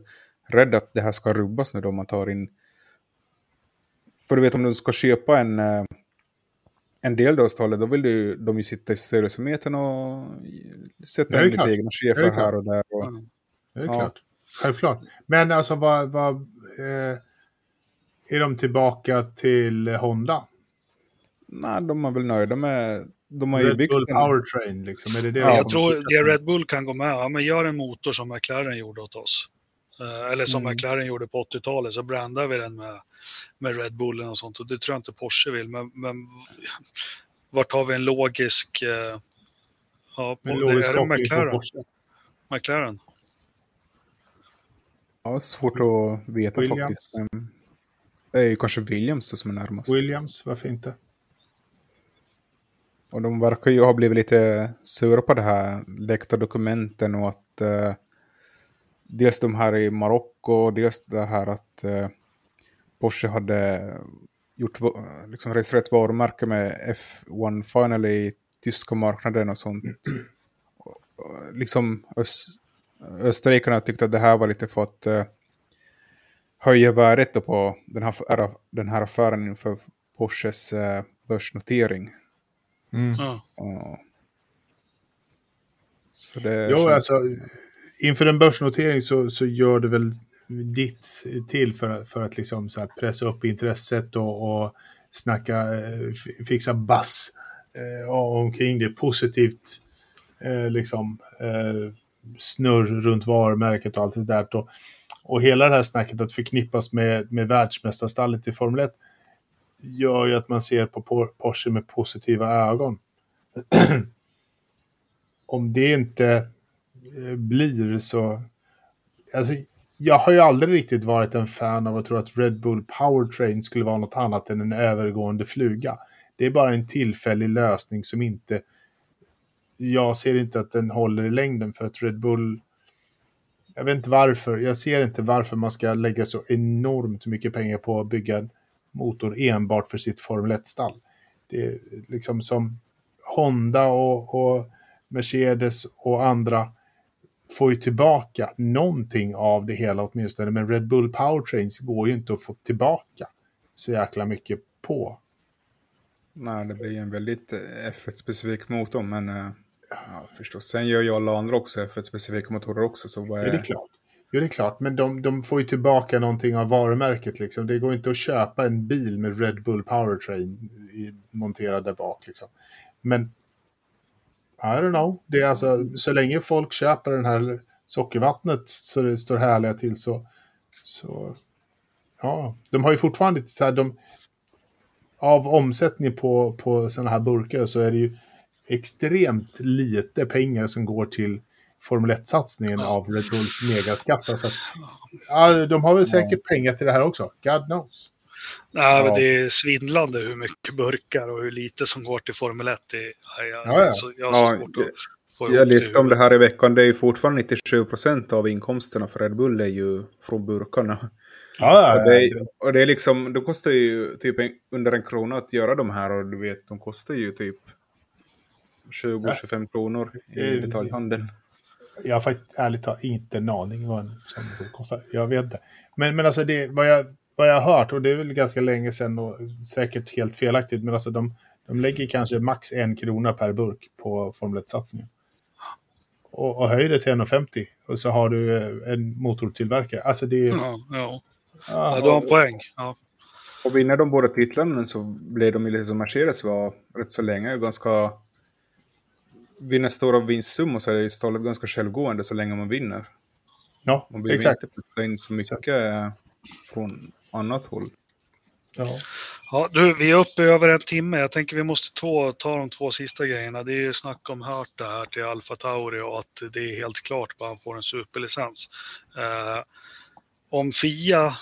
rädd att det här ska rubbas nu då man tar in... För du vet om du ska köpa en, eh, en del då då vill du, de ju sitta i styrelsemöten och sätta in lite egna chefer här och där. Och, mm. Det är ja. klart. Självklart. Men alltså vad... vad eh, är de tillbaka till Honda? Nej, de är väl nöjda med de har Red ju byggt Bull en... Powertrain liksom, är det det? Ja, jag tror det Red Bull kan gå med, ja, men gör en motor som McLaren gjorde åt oss. Eh, eller som Mm. McLaren gjorde på 80-talet så brandar vi den med, med Red Bullen och sånt och det tror jag inte Porsche vill. Men, men vart har vi en logisk... eh, Ja, på, Men det, logisk är det McLaren? McLaren? Ja, svårt att veta Williams. faktiskt. Det är ju kanske Williams då som är närmast. Williams, varför inte? Och de verkar ju ha blivit lite sura på det här läckta dokumenten och att eh, dels de här i Marocko, och dels det här att eh, Porsche hade gjort, liksom registrerat varumärke med F1 Final i tyska marknaden och sånt. Och, och liksom öst, österrikarna tyckte att det här var lite för att eh, höja värdet på den här, den här affären inför Porsches eh, börsnotering. Mm. Ja. Ja. Så det Jo, känns- alltså inför en börsnotering så, så gör du väl ditt till för, att- för att liksom så här pressa upp intresset och, och snacka, eh, fixa bass eh, omkring det. Positivt eh, liksom eh, snurr runt varumärket och allt det där. Och, och hela det här snacket att förknippas med, med världsmästarstallet i Formel 1 gör ju att man ser på Porsche med positiva ögon. Om det inte eh, blir så... Alltså, jag har ju aldrig riktigt varit en fan av att tro att Red Bull Powertrain skulle vara något annat än en övergående fluga. Det är bara en tillfällig lösning som inte... Jag ser inte att den håller i längden för att Red Bull... Jag vet inte varför. Jag ser inte varför man ska lägga så enormt mycket pengar på att bygga en motor enbart för sitt Formel 1-stall. Det är liksom som Honda och, och Mercedes och andra får ju tillbaka någonting av det hela åtminstone. Men Red Bull Powertrains går ju inte att få tillbaka så jäkla mycket på. Nej, det blir ju en väldigt eh, F1-specifik motor, men eh, ja, förstås. Sen gör ju alla andra också F1-specifika motorer också, så vad det är är... klart. Jo, det är klart. Men de, de får ju tillbaka någonting av varumärket. Liksom. Det går inte att köpa en bil med Red Bull Powertrain i, monterad där bak. Liksom. Men I don't know. Det är alltså, så länge folk köper den här sockervattnet så det står härliga till så... så ja, de har ju fortfarande så här, de, av omsättning på, på sådana här burkar så är det ju extremt lite pengar som går till Formel 1-satsningen Ja. av Red Bulls megaskassa. Så att, ja, de har väl säkert pengar till det här också. God knows. Nej, men Ja. det är svindlande hur mycket burkar och hur lite som går till Formel 1. Det, är- ja, jag, Ja, ja. Har Ja, svårt att få Jag läste om det här i veckan, det är ju fortfarande 97% av inkomsterna för Red Bull är ju från burkarna. Ja, Och det, är, och det är liksom, de kostar ju typ en, under en krona att göra de här och du vet, de kostar ju typ 20-25 kronor i detaljhandeln. Jag har faktiskt ärligt talat inte en aning vad en burk kostar. Jag vet inte. Men, men alltså det, vad, jag, vad jag har hört, och det är väl ganska länge sedan och säkert helt felaktigt, men alltså de, de lägger kanske max en krona per burk på Formel 1-satsningen. Och, och höjer det till 1,50 och så har du eh, en motortillverkare. Alltså det är... Ja, ja. Ja, ja, du har en poäng. Ja. Och vinner de båda titlarna så blir de ju lite som Mercedes var rätt så länge. Ganska... Vinner stora vinstsummor så är ju stallet ganska självgående så länge man vinner. ja Man behöver exakt. inte putsa in så mycket eh, från annat håll. Ja. Ja, du, vi är uppe över en timme. Jag tänker vi måste två, ta de två sista grejerna. Det är ju snack om hört det här till Alfa Tauri och att det är helt klart att han får en superlicens. Eh, om Fia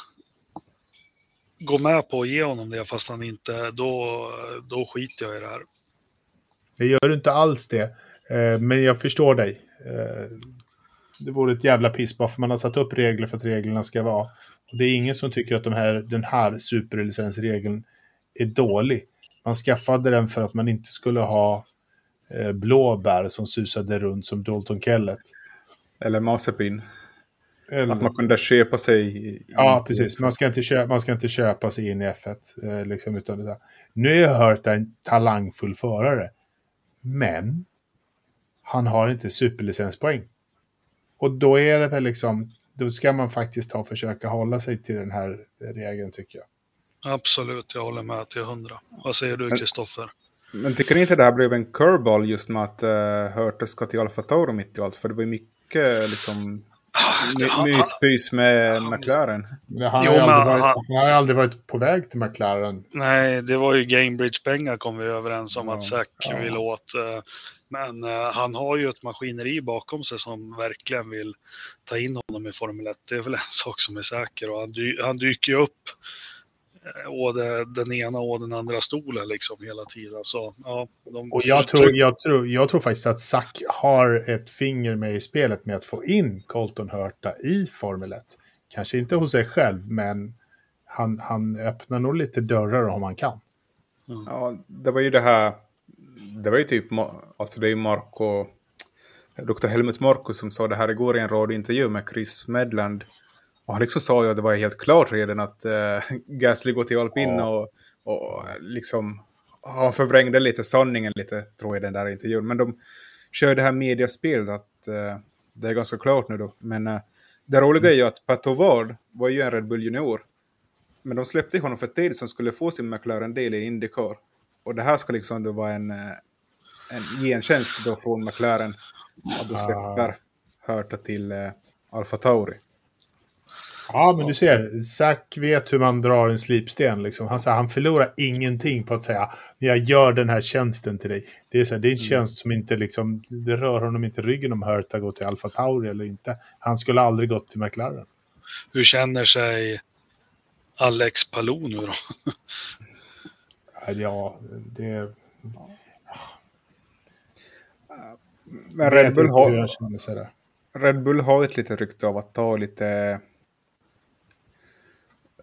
går med på att ge honom det fast han inte, då, då skiter jag i det här. Det gör inte alls det. Eh, men jag förstår dig. Eh, det vore ett jävla piss bara för man har satt upp regler för att reglerna ska vara. Och det är ingen som tycker att de här, den här superlicensregeln är dålig. Man skaffade den för att man inte skulle ha eh, blåbär som susade runt som Dalton Kellet. Eller Mazepin. Eller, Att man kunde köpa sig... Ja, precis. Man ska inte köpa, man ska inte köpa sig in i F1. Eh, liksom, utan det där. Nu har jag hört en talangfull förare. Men han har inte superlicenspoäng. Och då är det väl liksom, då ska man faktiskt ta och försöka hålla sig till den här regeln tycker jag. Absolut, jag håller med till hundra. Vad säger du Kristoffer? Men tycker ni inte det här blev en curveball just med att uh, Hurta ska till Alfa Tauri mitt i allt? För det var ju mycket liksom Han- Myspys med han- McLaren. Han, Jo, har ju men aldrig varit, han- han har aldrig varit på väg till McLaren. Nej, det var ju Gamebridge-pengar kom vi överens om Ja, att Zack ja. vill åt. eh, Men eh, han har ju ett maskineri bakom sig som verkligen vill ta in honom i Formel 1. Det är väl en sak som är säker och han, dy han dyker ju upp å det, den ena och den andra stolen liksom hela tiden. Så, ja, de Och jag tror, jag, tror, jag tror faktiskt att Zack har ett finger med i spelet med att få in Colton Hurta i Formel 1. Kanske inte hos sig själv, men han, han öppnar nog lite dörrar om han kan. Ja, det var ju det här. Det var ju typ, alltså det är Marco, Dr. Helmut Marko som sa det här igår i en radiointervju med Chris Medland. Och liksom sa ju att det var helt klart redan att uh, Gasly går till alpin Ja. och, och liksom, han förvrängde lite sanningen lite tror jag den där intervjun. Men de kör det här mediaspelet att eh, det är ganska klart nu då. Men eh, det roliga är ju att Pat Ovard var ju en Red Bull junior. Men de släppte honom för tid som skulle få sin McLaren-del i Indycar. Och det här ska liksom då vara en, eh, en gentjänst då från McLaren. Att de släpper Hurta till eh, Alfa Tauri. Ja, men du ser, Zack vet hur man drar en slipsten. Liksom. Han, säger, han förlorar ingenting på att säga jag gör den här tjänsten till dig. Det är, så här, det är en tjänst som inte liksom, det rör honom inte ryggen om Hurta går till Alfa Tauri eller inte. Han skulle aldrig gått till McLaren. Hur känner sig Alex Palou nu då? Ja, det... Men Red Bull, har. Red Bull har ett litet rykte av att ta lite,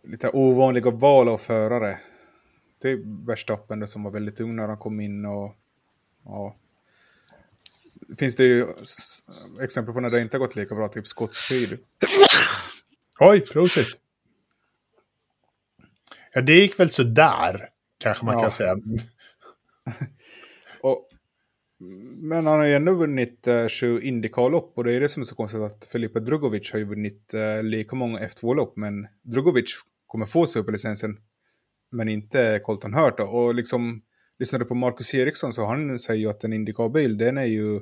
lite ovanliga val av förare. Det är Verstappen som var väldigt ung när han kom in och ja. Finns det ju exempel på när det inte har gått lika bra, typ Scott Speed. Oj, prosit! Ja, det gick väl sådär, kanske man Ja. kan säga. Och, men han har ju ändå vunnit uh, sju Indycar-lopp och det är det som är så konstigt att Felipe Drugovic har ju vunnit eh, lika många F2-lopp men Drugovic kommer få superlicensen men inte Colton Hurt. Och liksom, lyssnar du på Marcus Eriksson så han säger ju att en Indycar-bil den är ju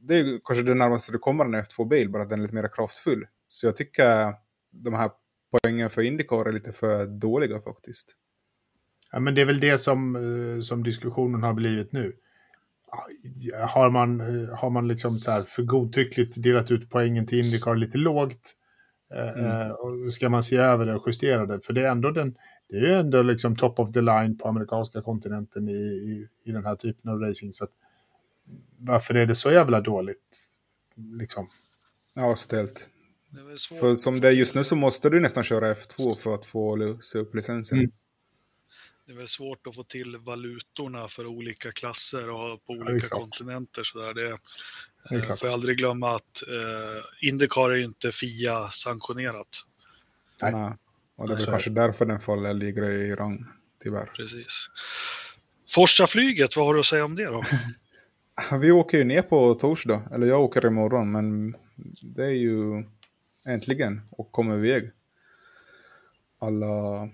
det är ju kanske det närmaste du kommer en F2-bil, bara att den är lite mer kraftfull. Så jag tycker de här poängen för Indycar är lite för dåliga faktiskt. Ja, men det är väl det som, eh, som diskussionen har blivit nu. Har man, eh, har man liksom så här för godtyckligt delat ut poängen till Indycar lite lågt eh, eh, och ska man se över det och justera det? För det är ändå den, det är ju ändå liksom top of the line på amerikanska kontinenten i, i, i den här typen av racing. Så att, varför är det så jävla dåligt? Liksom. Ja, ställt. För som det är just nu så måste du nästan köra F2 för att få lösa upp licensen. Mm. Det är väl svårt att få till valutorna för olika klasser och på det olika klart. kontinenter. Så där. Det, Det eh, klart. får jag aldrig glömma att eh, Indycar är ju inte FIA-sanktionerat. Nej. Nej. Och det är är kanske därför den faller ligger i rang, tyvärr. Precis. Forsa-flyget, vad har du att säga om det då? Vi åker ju ner på torsdag, eller jag åker imorgon, men det är ju äntligen och kommer iväg. Alla,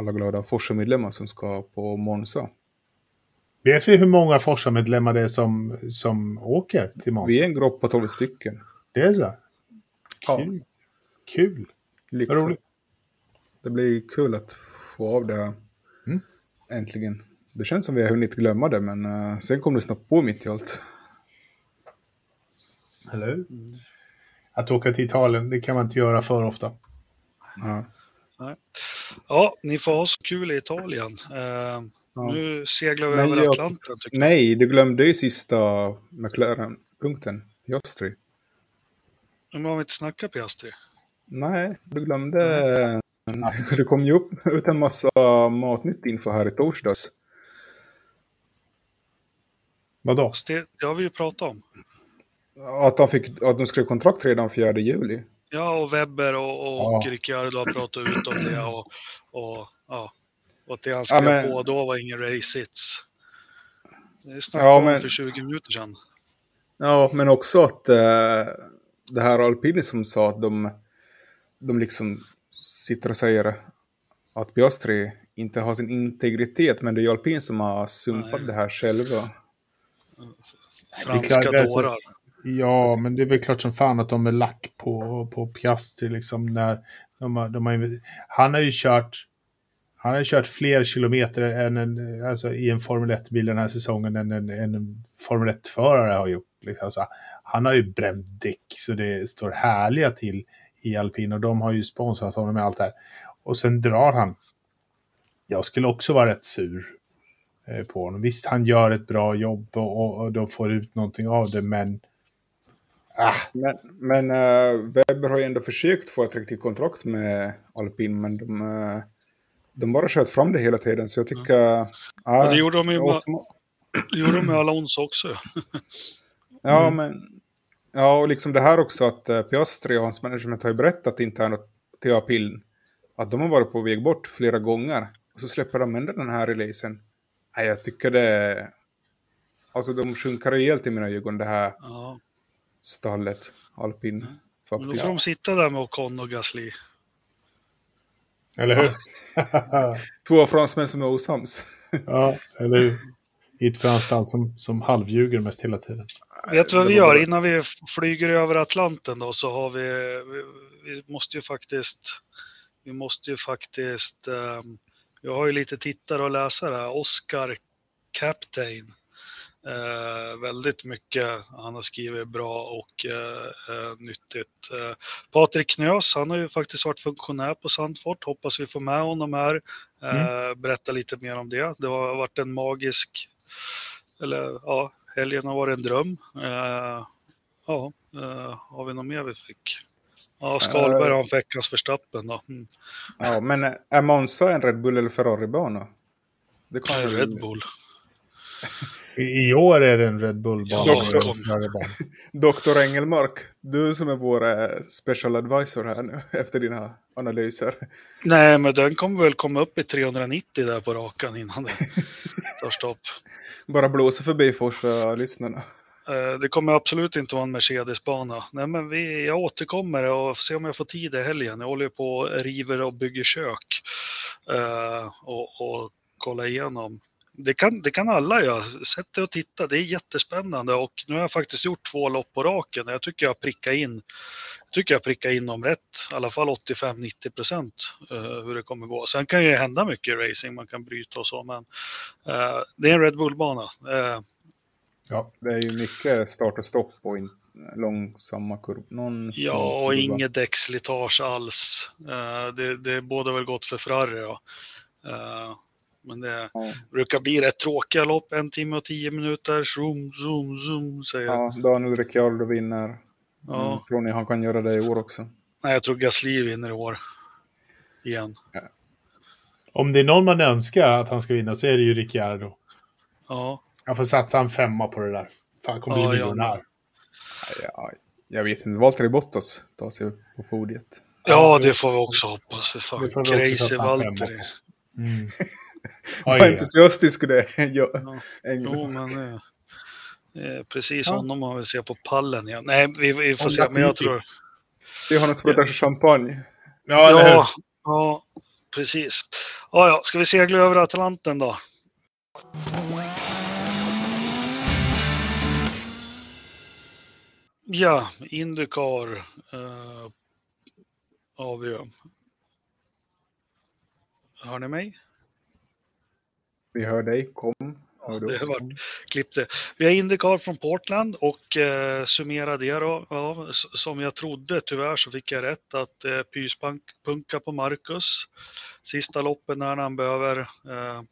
alla glada Forsa-medlemmar som ska på Monza. Vet vi hur många Forsa-medlemmar det är som, som åker till Monza? Vi är en grupp på 12 stycken. Det är så? Ja. Kul. Kul. Lycka. Vad roligt. Det blir kul att få av det här. Mm. Äntligen. Det känns som vi har hunnit glömma det, men eh, sen kom det snabbt på mitt i allt. Eller hur? Att åka till Italien, det kan man inte göra för ofta. Ja. Ja, ni får ha så kul i Italien. Eh, Ja. Nu seglar vi Men över jag- Atlanten. Nej, du glömde ju sista McLaren-punkten. Piastri. Nu har vi inte snackat Piastri. Nej, du glömde... Det kom ju upp ut en massa matnytt inför här i torsdags. Vadå? Så Det, det har vi ju pratat om. Att de, fick, att de skrev kontrakt redan 4 juli. Ja, och Webber och, och Ja. Ricciardo har pratat ut om det. Och, och, ja. och det han Ja, skrev men- på då var ingen race-hits. Det snackade Ja, om men- för 20 minuter sedan. Ja, men också att eh, det här Alpini som sa att de, de liksom sitter och säger att Piastri inte har sin integritet, men det är ju Alpin som har sumpat Nej. det här själva. Franska är tårar. Ja, men det är väl klart som fan att de är lack på, på Piastri liksom när de de har, han har ju kört han har kört fler kilometer än en, alltså, i en Formel 1-bil den här säsongen än en, en Formel 1-förare har gjort. Liksom. Alltså, han har ju bränt däck så det står härliga till i alpin och de har ju sponsrat honom med allt det här. Och sen drar han. Jag skulle också vara rätt sur eh, på honom. Visst, han gör ett bra jobb och, och, och de får ut någonting av det, men... Ah. Men, men uh, Weber har ju ändå försökt få ett riktigt kontrakt med alpin, men de, uh, de bara sköt fram det hela tiden, så jag tycker... Mm. Ja, det gjorde de ju med, gjorde de med Alonso också. ja, mm. men Ja, och liksom det här också att uh, Piastri och hans management har ju berättat internt till Apil att de har varit på väg bort flera gånger. Och så släpper de ändå den här releasen. Nej, jag tycker det... Alltså de sjunker rejält i mina ögon det här ja. Stallet, alpin. Mm. Faktiskt. Då får de sitta där med Ocon och Gasly. Eller hur? Två fransmän som är osams. ja, eller hur? I ett franskt som, som halvljuger mest hela tiden. Vet du vad vi gör innan vi flyger över Atlanten då så har vi, vi, vi måste ju faktiskt, vi måste ju faktiskt, um, jag har ju lite tittare och läsare, Oscar Captain. Uh, väldigt mycket han har skrivit bra och uh, uh, nyttigt. Uh, Patrik Knös, han har ju faktiskt varit funktionär på Sandfort, hoppas vi får med honom här. Mm. Berätta lite mer om det. Det har varit en magisk, eller ja, helgen har varit en dröm. Uh, ja, har vi något mer vi fick? Ja, Skalberg har veckans Verstappen då. Mm. Ja, men är Monza en Red Bull eller Ferrari-bana? Det kan Red. Bull. I, år är det en Red Bull-bana. Ja, Doktor Engelmark, du som är vår eh, special advisor här nu efter dina analyser. Nej, men den kommer väl komma upp i 390 där på rakan innan det tar stopp. Bara blåsa förbi Forsa lyssnarna. Eh, det kommer absolut inte vara en Mercedes-bana. Nej, men vi, jag återkommer och ser om jag får tid i helgen. Jag håller på och river och bygger kök. Uh, och, och kolla igenom det kan, det kan alla göra. Sätt dig och titta, det är jättespännande och nu har jag faktiskt gjort två lopp på raken och jag tycker jag prickar in, tycker jag prickar in dem rätt, i alla fall 85-90 procent uh, hur det kommer gå. Sen kan det hända mycket i racing, man kan bryta och så, men uh, det är en Red Bull-bana. Uh, ja, det är ju mycket start och stopp och in, långsamma kurvor. Ja, och inget däckslitage alls. det, det båda väl gott för Ferrari. Då. Men det ja. brukar bli rätt tråkiga lopp, en timme och tio minuter. Zoom, zoom, zoom, säger Ja, Daniel Ricciardo vinner. Ja. Mm, tror ni han kan göra det i år också? Nej, jag tror Gasly vinner i år. Igen. Ja. Om det är någon man önskar att han ska vinna så är det ju Ricciardo. Ja. Jag får satsa en femma på det där. Fan, kommer ja, bli miljonär. Ja, jag vet inte. Valtteri Bottas tar sig på podiet. Ja, det får vi också hoppas. För fan. Crazy Valtteri. Mm. Vad entusiastisk du är. ja. Jo, men, eh, precis ja. honom har vi se på pallen igen. Nej, vi, vi får se, men jag tror... Det är honom som ja. champagne. Ja, ja, ja, precis. Ja, ja, ska vi segla över Atlanten då? Ja, Indycar eh, har vi. Hör ni mig? Vi hör dig, kom. Hör det har varit klippte. Vi har Indycar från Portland och eh, summera det då. Ja, som jag trodde, tyvärr så fick jag rätt att eh, pyspunka på Marcus. Sista loppen när han behöver eh,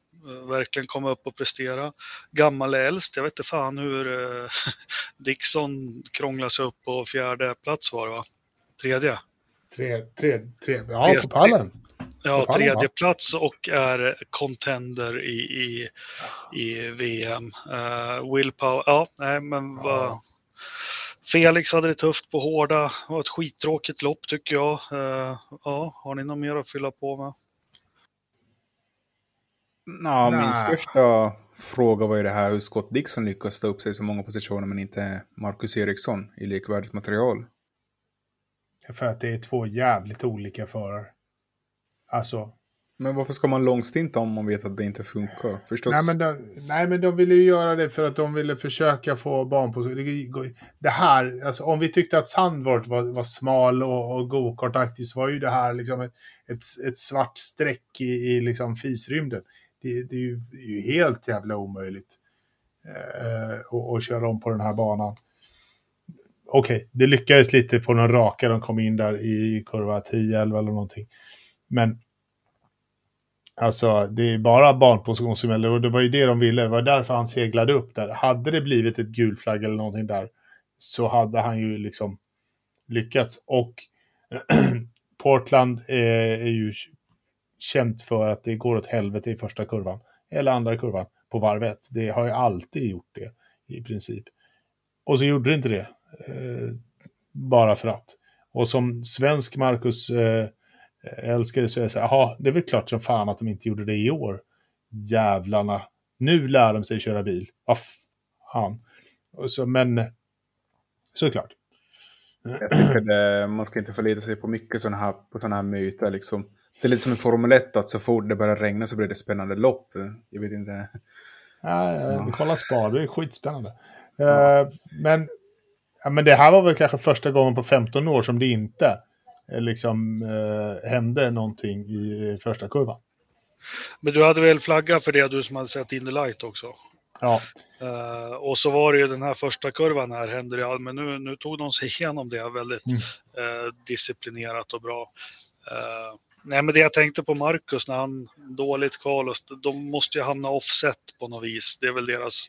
verkligen komma upp och prestera. Gammal är äldst, jag vet inte fan hur eh, Dixon krånglar sig upp på fjärde plats var det va? Tredje? Tre, tre, tre. ja tre, på pallen. Ja, tredje plats och är contender i, i, i VM. Uh, eh, Willpower, ja, nej men vad... Felix hade det tufft på hårda. Det var ett skittråkigt lopp tycker jag. Uh, ja, har ni något mer att fylla på med? Nå, min största fråga var ju det här hur Scott Dixon lyckas ta upp sig så många positioner men inte Marcus Eriksson i likvärdigt material. För att det är två jävligt olika förare. Alltså, Men varför ska man långstinta om man vet att det inte funkar? Förstås. Nej men, de, nej, men de ville ju göra det för att de ville försöka få barn på... Det, det här, alltså om vi tyckte att Sandvort var, var smal och, och gokartaktig så var ju det här liksom ett, ett, ett svart streck i, i liksom fisrymden. Det, det, är ju, det, är ju, helt jävla omöjligt eh, att köra om på den här banan. Okej, okay, det lyckades lite på den raka. De kom in där i kurva 10-11 eller någonting. Men Alltså, det är bara barnposition som gäller och det var ju det de ville. Det var därför han seglade upp där. Hade det blivit ett gul flagg eller någonting där så hade han ju liksom lyckats. Och Portland är, är ju känt för att det går åt helvete i första kurvan. Eller andra kurvan på varvet. Det har ju alltid gjort det i princip. Och så gjorde det inte det. Eh, bara för att. Och som svensk Marcus eh, älskare så är det så här, jaha, det är väl klart som fan att de inte gjorde det i år. Jävlarna. Nu lär de sig köra bil. Vad fan. Så, men såklart. Jag tycker det, man ska inte förlita sig på mycket såna här, på sådana här myter. Liksom. Det är lite som i Formel 1, att så fort det börjar regna så blir det spännande lopp. Jag vet inte. Ja, ja. kolla Spa, det är skitspännande. Ja. Uh, men, ja, men det här var väl kanske första gången på 15 år som det inte Eh, liksom eh, hände någonting i första kurvan. Men du hade väl flagga för det, du som hade sett in the light också? Ja. Uh, och så var det ju den här första kurvan här, hände det men nu, nu tog de sig igenom det väldigt mm. uh, disciplinerat och bra. Uh, nej, men det jag tänkte på Marcus när han dåligt kval, de måste ju hamna offset på något vis. Det är väl deras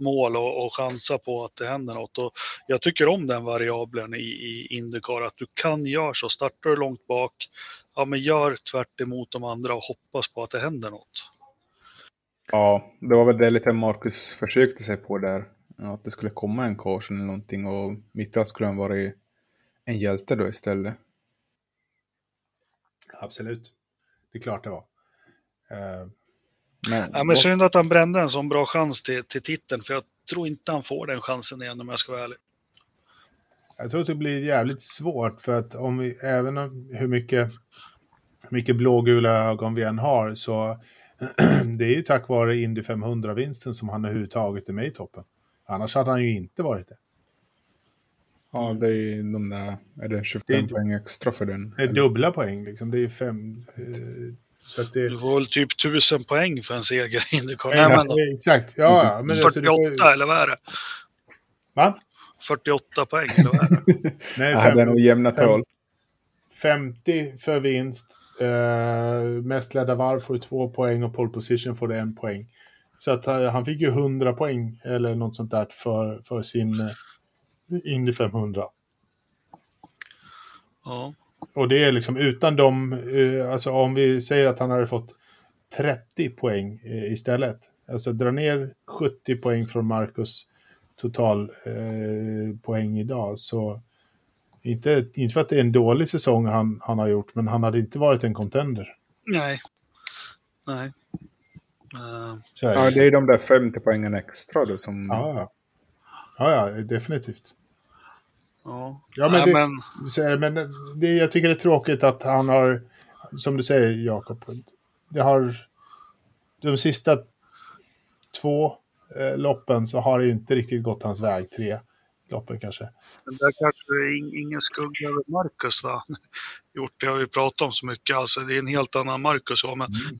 mål och, och chansa på att det händer något. Och jag tycker om den variabeln i, i Indycar, att du kan göra så. Startar du långt bak, ja men gör tvärt emot de andra och hoppas på att det händer något. Ja, det var väl det lite Marcus försökte sig på där. Att det skulle komma en caution eller någonting och mitt skulle han vara en hjälte då istället. Absolut. Det är klart det var. Men, ja, men synd att han brände en sån bra chans till, till titeln, för jag tror inte han får den chansen igen om jag ska vara ärlig. Jag tror att det blir jävligt svårt, för att om vi, även om hur mycket, hur mycket blågula ögon vi än har, så det är ju tack vare Indy 500-vinsten som han överhuvudtaget är med i toppen. Annars hade han ju inte varit det. Ja, det är de där, är det 25 det är, poäng extra för den? Det är dubbla poäng liksom, det är fem, eh, så det... Du får väl typ tusen poäng för en seger i Indycar. Ja, men, exakt. Ja, men 48 får... eller vad är det? Va? 48 poäng eller vad är det? Nej, ja, det är nog jämna tal. 50 för vinst. Uh, mest ledda varv får du två poäng och pole position får du en poäng. Så att uh, han fick ju 100 poäng eller något sånt där för, för sin uh, Indy 500. Ja. Och det är liksom utan dem, eh, alltså om vi säger att han hade fått 30 poäng eh, istället. Alltså dra ner 70 poäng från Marcus total eh, poäng idag. Så inte, inte för att det är en dålig säsong han, han har gjort, men han hade inte varit en contender. Nej. Nej. Uh, ja, det är de där 50 poängen extra då som... Ja, ja. ja, ja definitivt. Ja, ja men, det, men... men det, jag tycker det är tråkigt att han har, som du säger Jakob, det har de sista två eh, loppen så har det ju inte riktigt gått hans väg, tre loppen kanske. Men där kanske är ingen skugga över Marcus va? Gjort det har vi pratat om så mycket, alltså det är en helt annan Marcus va? men mm.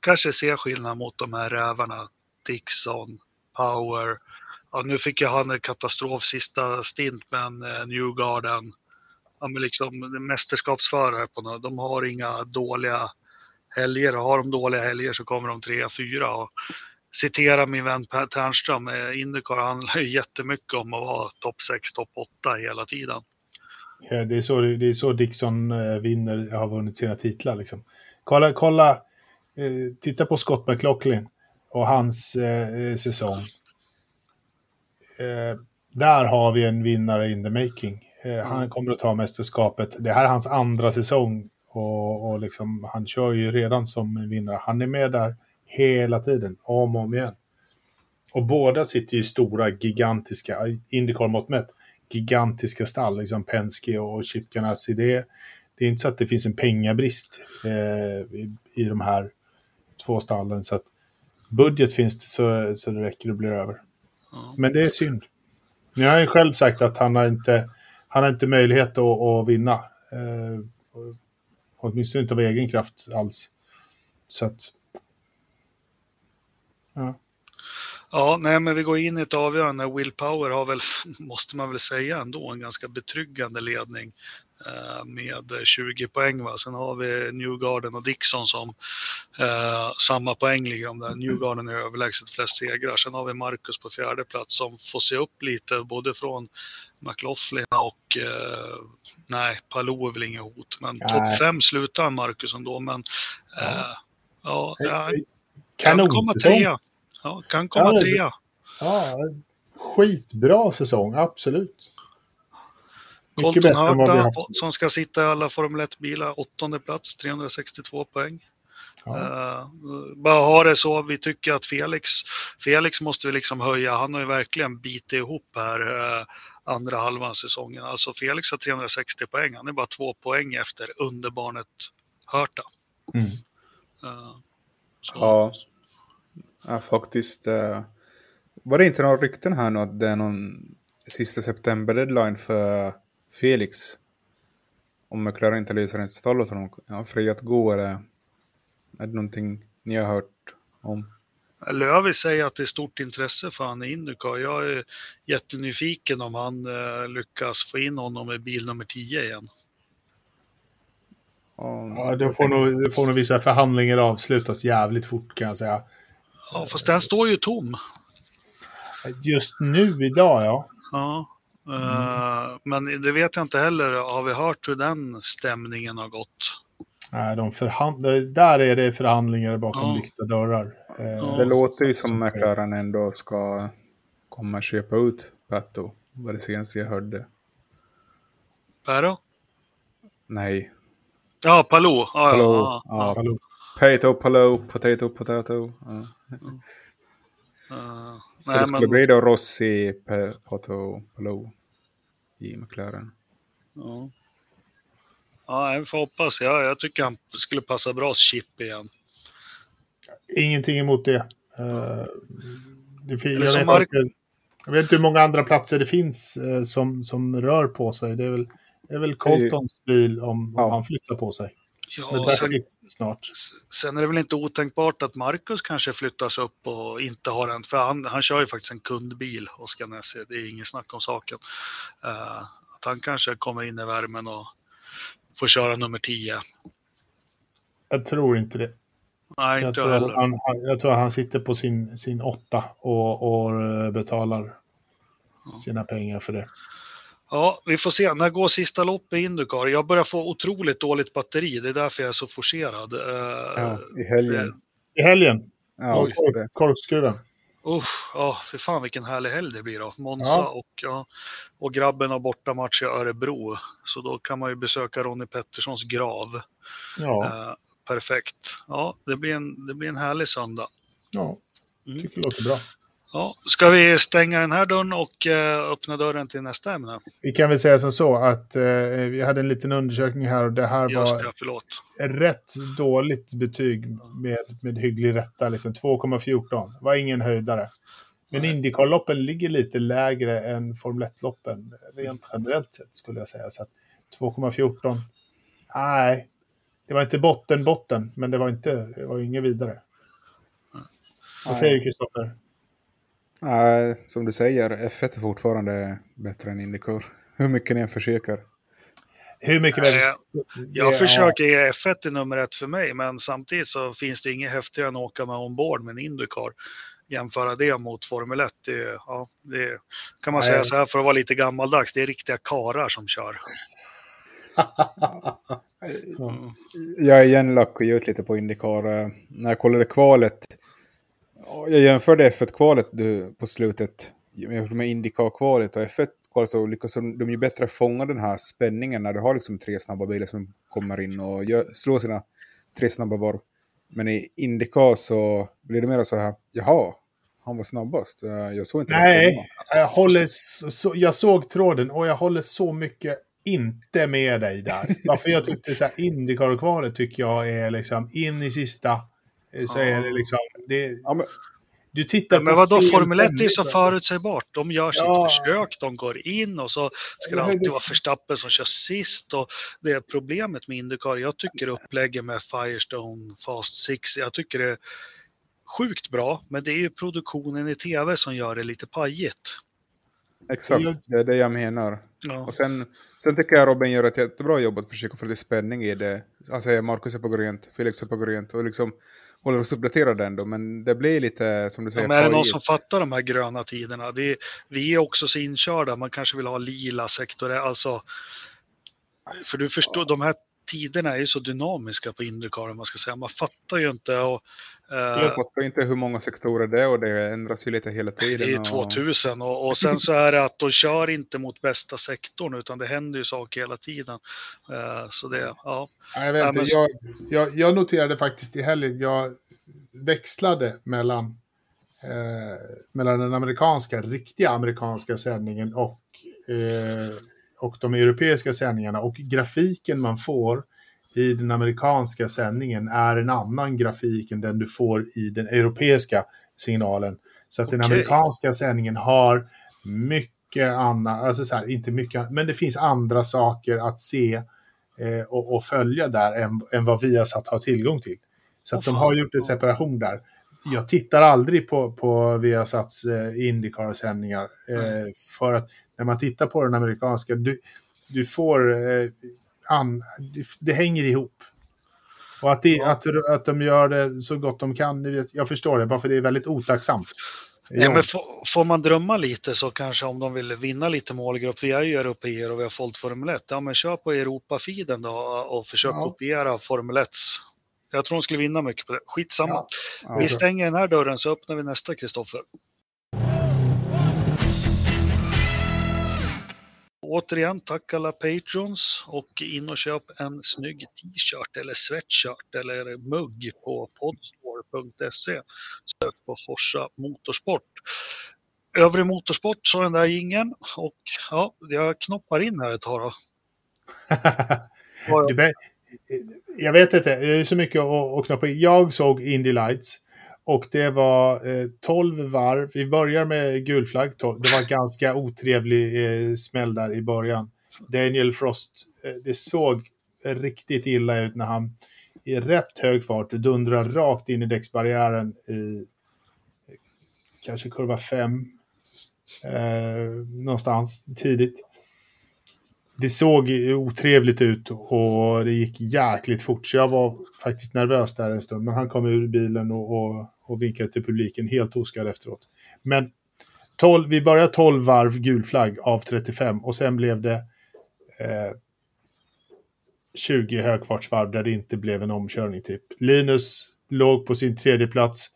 kanske ser skillnad mot de här rävarna, Dixon, Power, ja, nu fick ju han en katastrof sista stint med en eh, Newgarden. Ja, men liksom mästerskapsförare på något. De har inga dåliga helger och har de dåliga helger så kommer de trea, fyra. Och citera min vän Per Ternström, eh, Indycar handlar ju jättemycket om att vara topp 6, topp 8 hela tiden. Ja, det, är så, det är så Dixon eh, vinner, har vunnit sina titlar. Liksom. Kolla, kolla eh, titta på Scott McLaughlin och hans eh, eh säsong eh, där har vi en vinnare in the making. Eh, han mm. kommer att ta mästerskapet. Det här är hans andra säsong och, och liksom, han kör ju redan som vinnare. Han är med där hela tiden, om och om igen. Och båda sitter ju i stora, gigantiska, Indycar mått mätt, gigantiska stall, liksom Penske och Chip Ganassi. Det det är inte så att det finns en pengabrist eh, i, i de här två stallen. Så att budget finns det så, så det räcker och blir över. Ja. Men det är synd. Nu har ju själv sagt att han har inte, han har inte möjlighet att, att vinna. Eh, åtminstone inte av egen kraft alls. Så att... Ja. Ja, nej, men vi går in i ett avgörande. Will Power har väl, måste man väl säga ändå, en ganska betryggande ledning med 20 poäng. Va? Sen har vi Newgarden och Dixon som eh, samma poäng ligger de där. Newgarden är överlägset flest segrar. Sen har vi Marcus på fjärde plats som får se upp lite både från McLaughlin och eh, nej, Palou är väl inget hot, men topp fem slutar Marcus ändå. Men eh, ja, ja, kan komma trea. Ja, kan komma Ja, trea. Ja, skitbra säsong, absolut. Mycket Colton haft. som ska sitta i alla Formel 1-bilar, åttonde plats, 362 poäng. Ja. Eh, bara ha det så, vi tycker att Felix, Felix måste vi liksom höja, han har ju verkligen bitit ihop här eh, andra halvan av säsongen. Alltså Felix har 360 poäng, han är bara två poäng efter underbarnet Hörta. Mm. Så- Ja. Ja, faktiskt. var det inte några rykten här nu att det är någon sista september-deadline för Felix? Om McLaren inte löser ett stall åt honom. Ja, fri att gå eller är det någonting ni har hört om? Lövis säger att det är stort intresse för han i Indycar. Jag är jättenyfiken om han eh, lyckas få in honom i bil nummer 10 igen. Ja, då får nog, då får nog vissa förhandlingar avslutas jävligt fort kan jag säga. Ja, fast den står ju tom. Just nu, idag, ja. Ja, eh, men det vet jag inte heller. Har vi hört hur den stämningen har gått? Nej, de förhand- där är det förhandlingar bakom Ja. lyckta dörrar. Eh, Ja. Det låter ju som McLaren ändå ska komma och köpa ut Pato. Var det senaste jag hörde. Pero? Nej. Ja, Palou. Ja, Palou. ja, Ja. Hallå. Potato, Palou, potato, potato. Ja. Eh, Så nej, det skulle men- bli då Rossi, Pato, Palou i McLaren. Ja. Ja, vi får hoppas. Ja, jag tycker han skulle passa bra chip igen. Ingenting emot det. Eh, det fin- jag, vet Mark- inte, jag vet inte hur många andra platser det finns eh, som, som rör på sig. Det är väl, det är väl Coltons bil om, om Ja. han flyttar på sig. Ja, sen, snart. sen är det väl inte otänkbart att Marcus kanske flyttas upp och inte har en, för han, han kör ju faktiskt en kundbil, Oskar Nesse, det är inget snack om saken. Eh, att han kanske kommer in i värmen och får köra nummer 10. Jag tror inte det. Nej, Jag inte tror, jag han, jag tror att han sitter på sin, sin åtta och, och eh, betalar sina pengar för det. Ja, vi får se. När går sista loppet i Indycar? Jag börjar få otroligt dåligt batteri, det är därför jag är så forcerad. Eh, Ja, i helgen. I helgen, Ja, kork, korkskruven. Usch, ja, för fan vilken härlig helg det blir då. Monza Ja. och, ja, och grabben har bortamatch i Örebro. Så då kan man ju besöka Ronnie Petterssons grav. Ja, Eh, perfekt. Ja, det blir, en, det blir en härlig söndag. ja, Mm. tycker det låter bra. Ja, ska vi stänga den här dörren och eh, öppna dörren till nästa ämne? Vi kan väl säga som så att eh, vi hade en liten undersökning här och det här Just var det, förlåt. rätt dåligt betyg med, med hygglig rätta, liksom 2,14. var ingen höjdare. Men. Indycar-loppen ligger lite lägre än Formel 1-loppen, rent generellt sett skulle jag säga. Så att 2,14, nej, det var inte botten, botten, men det var inte, det var inget vidare. Vad säger du, Kristoffer? Nej, som du säger, F1 är fortfarande bättre än Indycar. Hur mycket ni än försöker. Hur mycket? Eh, Jag Det- försöker ge F1 är nummer ett för mig, men samtidigt så finns det inget häftigare än att åka med ombord med en Indycar. Jämföra det mot Formel 1, det, är- ja, det kan man Nej. säga så här för att vara lite gammaldags, det är riktiga karar som kör. Mm. Jag är igen lack och lite på Indycar. Eh, När jag kollade kvalet. Ja, Jag jämförde F1-kvalet du, på slutet med Indycar-kvalet och F1-kvalet så lyckas de ju bättre fånga den här spänningen när du har liksom tre snabba bilar som kommer in och gör, slår sina tre snabba varv. Men i Indycar så blir det mer så här, jaha, han var snabbast. Jag såg inte. Nej, jag, håller så, jag såg tråden och jag håller så mycket inte med dig där. Varför jag tyckte så här, Indycar-kvalet tycker jag är liksom in i sista. Eh, Så är det liksom, det, Ja, men, du tittar Ja, men på vadå, Formel 1 är ju så förutsägbart. De gör sitt Ja. försök, de går in och så ska det Ja, alltid det- vara Verstappen som kör sist. Och det är problemet med Indycar. Jag tycker upplägget med Firestone Fast Six, jag tycker det är sjukt bra. Men det är ju produktionen i tv som gör det lite pajigt. exakt, det är det jag menar. Ja. Och sen, sen tycker jag Robin gör ett jättebra jobb att försöka få lite spänning i det. Alltså Marcus är på grönt, Felix är på grönt och liksom håller oss uppdaterade ändå. Men det blir lite, som du säger, Ja, men är det någon som fattar de här gröna tiderna? Det är, vi är också så inkörda, man kanske vill ha lila sektorer. Alltså, för du förstår, de här tiderna är ju så dynamiska på Indycar, man ska säga. Man fattar ju inte. Och, eh, Jag fattar inte hur många sektorer det är och det ändras ju lite hela tiden. det är och- 2000 och, och sen så är det att de kör inte mot bästa sektorn utan det händer ju saker hela tiden. Eh, så det, ja. Ja, Jag, vet inte, men- jag, jag, jag noterade faktiskt i helgen, jag växlade mellan, eh, mellan den amerikanska, riktiga amerikanska sändningen och, eh, och de europeiska sändningarna. Och grafiken man får i den amerikanska sändningen är en annan grafik än den du får i den europeiska signalen. Så att den Okej. amerikanska sändningen har mycket annat, alltså så här, inte mycket, men det finns andra saker att se eh, och, och följa där än, än vad Viasat har tillgång till. Så att de har gjort en separation där. Jag tittar aldrig på, på Viasats eh, Indycar-sändningar. Eh, Nej. för att när man tittar på den amerikanska, du, du får... Eh, an, det, det hänger ihop. Och att, det, att, att de gör det så gott de kan, vet, jag förstår det, bara för det är väldigt otacksamt. Ja, men får, får man drömma lite så kanske om de vill vinna lite målgrupp, vi är ju europeer och vi har följt Formel 1, ja men kör på Europa-feeden då och försök Ja. kopiera Formel 1. Jag tror de skulle vinna mycket på det. Skitsamma. Ja. Ja. Vi stänger den här dörren så öppnar vi nästa, Kristoffer. Återigen, tack alla patrons och in och köp en snygg t-shirt eller sweatshirt eller mugg på podstore.se. Sök på Forsa Motorsport. Övrig motorsport så den där ingen och ja, jag knoppar in här ett tag då. Jag vet inte, det är så mycket att, knoppa knappa in. Jag såg Indy Lights och det var eh, 12 varv. Vi börjar med gul flagg. 12. Det var ganska otrevlig eh, smäll där i början. Daniel Frost, eh, det såg riktigt illa ut när han i rätt hög fart dundrar rakt in i däcksbarriären i eh, kanske kurva 5 eh, någonstans tidigt det såg otrevligt ut och det gick jäkligt fort. Så jag var faktiskt nervös där en stund. Men han kom ur bilen och, och, och vinkade till publiken helt oskadd efteråt. Men 12, vi började 12 varv gul flagg av 35 och sen blev det eh, 20 högfartsvarv där det inte blev en omkörning typ. Linus låg på sin tredje plats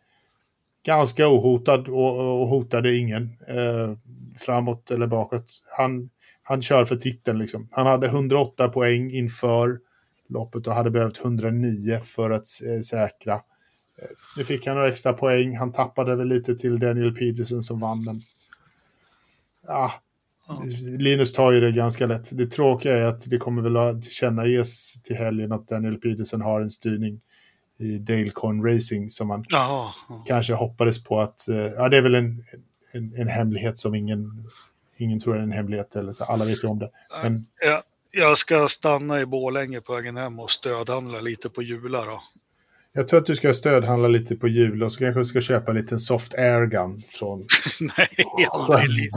ganska ohotad och, och hotade ingen eh, framåt eller bakåt. Han, han kör för titeln liksom. Han hade 108 poäng inför loppet och hade behövt 109 för att eh, säkra. Eh, nu fick han några extra poäng. Han tappade väl lite till Daniel Peterson som vann, men ah. Linus tar ju det ganska lätt. Det tråkiga är att det kommer väl att tillkännages till helgen att Daniel Peterson har en styrning i Dale Coin Racing som man Jaha. ja. kanske hoppades på att, eh, ja det är väl en, en, en hemlighet som ingen, ingen tror är en hemlighet, eller så, alla vet ju om det. Men Ja, jag ska stanna i Borlänge på vägen hem och stödhandla lite på Jula då. jag tror att du ska stödhandla lite på jul och så kanske du ska köpa en liten soft air gun från Nej, aldrig.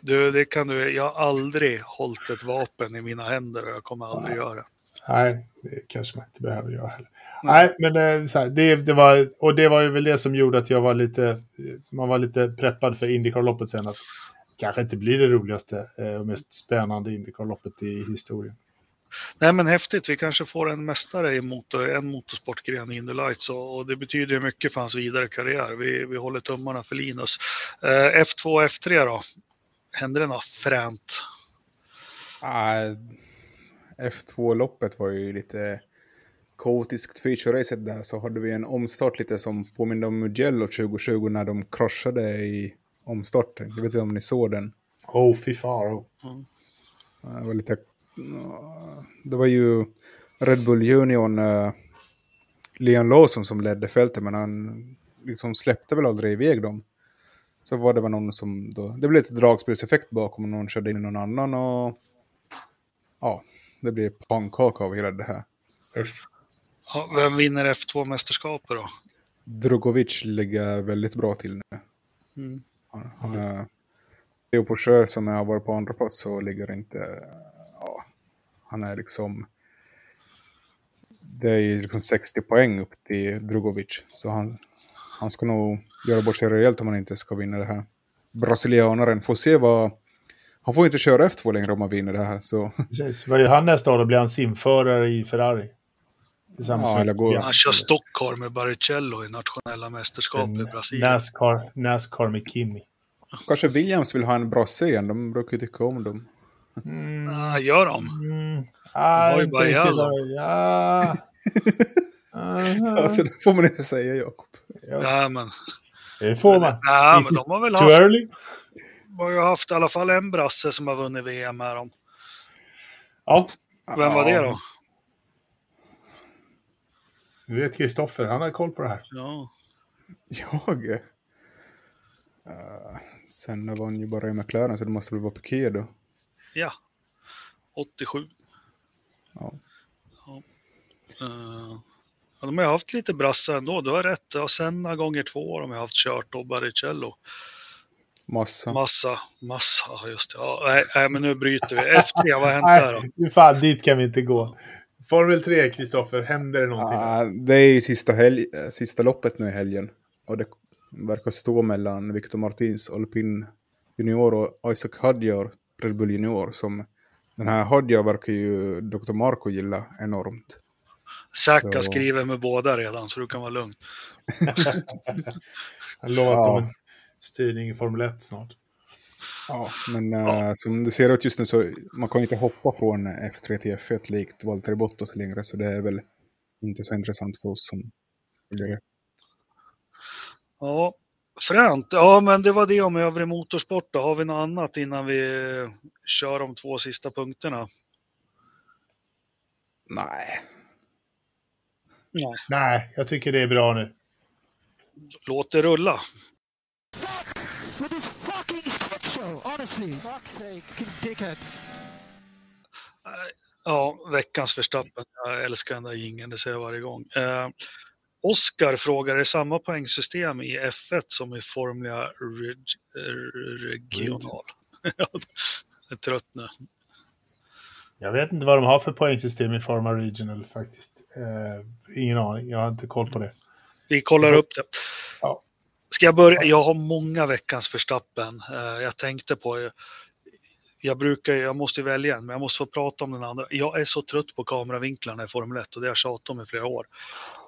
Du, det kan du. Jag har aldrig hållit ett vapen i mina händer och jag kommer aldrig göra det. Nej, det kanske man inte behöver göra heller. Nej, men eh, så här, det, det var, och det var ju väl det som gjorde att jag var lite, man var lite preppad för Indycar-loppet sen. Att kanske inte blir det roligaste eh, och mest spännande Indycar-loppet i historien. Nej men häftigt, vi kanske får en mästare i motor, en motorsportgren i Indy Lights och, och det betyder ju mycket för hans vidare karriär. Vi, vi håller tummarna för Linus. Eh, F2 och F3 då? Händer det något fränt? Ah, F2-loppet var ju lite kaotiskt feature-racet där. Så hade vi en omstart lite som påminner om Mugello 2020 när de kraschade i omstarten. Jag vet inte om ni såg den. Oh, fy faro. Det var lite det var ju Red Bull Union, uh, Leon Lawson som ledde fältet, men han liksom släppte väl aldrig iväg dem. Så var det väl någon som då, det blev lite dragspelseffekt bakom och någon körde in någon annan och ja, det blev pannkaka av hela det här. Usch. Ja, vem vinner F2-mästerskapet då? Drogovic ligger väldigt bra till nu. Mm. Han, han är, Theo Porsche som har varit på andra plats så ligger inte, ja, han är liksom, det är ju liksom 60 poäng upp till Drogovic. Så han, han ska nog göra bort sig rejält om han inte ska vinna det här. Brasilianaren får se vad, han får inte köra F2 längre om han vinner det här. Så. Precis. Vad gör han nästa år? Då blir han simförare i Ferrari. Tillsammans Ja, med Bianchi. Han kör Stockholm med Barrichello i nationella mästerskap i Brasilien. Nascar, Nascar med Kimi. Kanske Williams vill ha en brasse igen, de brukar ju tycka om dem. Mm. Ah, gör de? Mm. Ah, ju inte bara riktigt. Ja. Alltså det får man inte säga Jakob. Ja, Ja, men, det får man. nej, Is men de har väl haft, early? de har ju haft i alla fall en brasse som har vunnit VM här. Om. Ja, Vem var det Ja, då? Du vet Kristoffer. Han har koll på det här. Ja. Jag? Uh, sen vann ju bara i McLaren så det måste väl vara Piqué då. ja. 87. Ja. Uh, ja, de har ju haft lite brassar ändå, du har rätt. Ja, Senna gånger två har de haft kört och Barrichello. Massa. Massa, massa, ja, just det. Ja, nej, nej, men nu bryter vi. F3, vad har hänt där då? Fan, dit kan vi inte gå. Formel 3, Kristoffer. Händer det någonting? Ah, det är ju sista, helg, eh, sista loppet nu i helgen. Och det verkar stå mellan Victor Martins Alpin Junior och Isaac Hadjar Red Bull Junior. Som den här Hadjar verkar ju Dr. Marco gilla enormt. Zack har Så- skrivit med båda redan, så du kan vara lugn. Han lovat Ja. om en styrning i Formel 1 snart. Ja, men eh, som det ser ut just nu så man kan inte hoppa från F3 till F1 likt Valtteri Bottas längre. Så det är väl inte så intressant för oss som följer det. Ja, fränt. Ja, men det var det om övrig motorsport. Då. Har vi något annat innan vi kör de två sista punkterna? Nej. Nej. Nej, jag tycker det är bra nu. Låt det rulla. Honestly, fuck's sake, dickheads. Ja, veckans Verstappen. Jag älskar den där jingeln, det säger jag varje gång. Eh, Oskar frågar, är samma poängsystem i F1 som i Formula reg, eh, Regional? jag är trött nu. Jag vet inte vad de har för poängsystem i Forma Regional faktiskt. Eh, ingen aning, jag har inte koll på det. Vi kollar upp det. Ja. Ska jag börja? Jag har många veckans Verstappen. Eh, Jag tänkte på, jag brukar, jag måste välja en, men jag måste få prata om den andra. Jag är så trött på kameravinklarna i Formel 1 och det har jag tjatat om i flera år.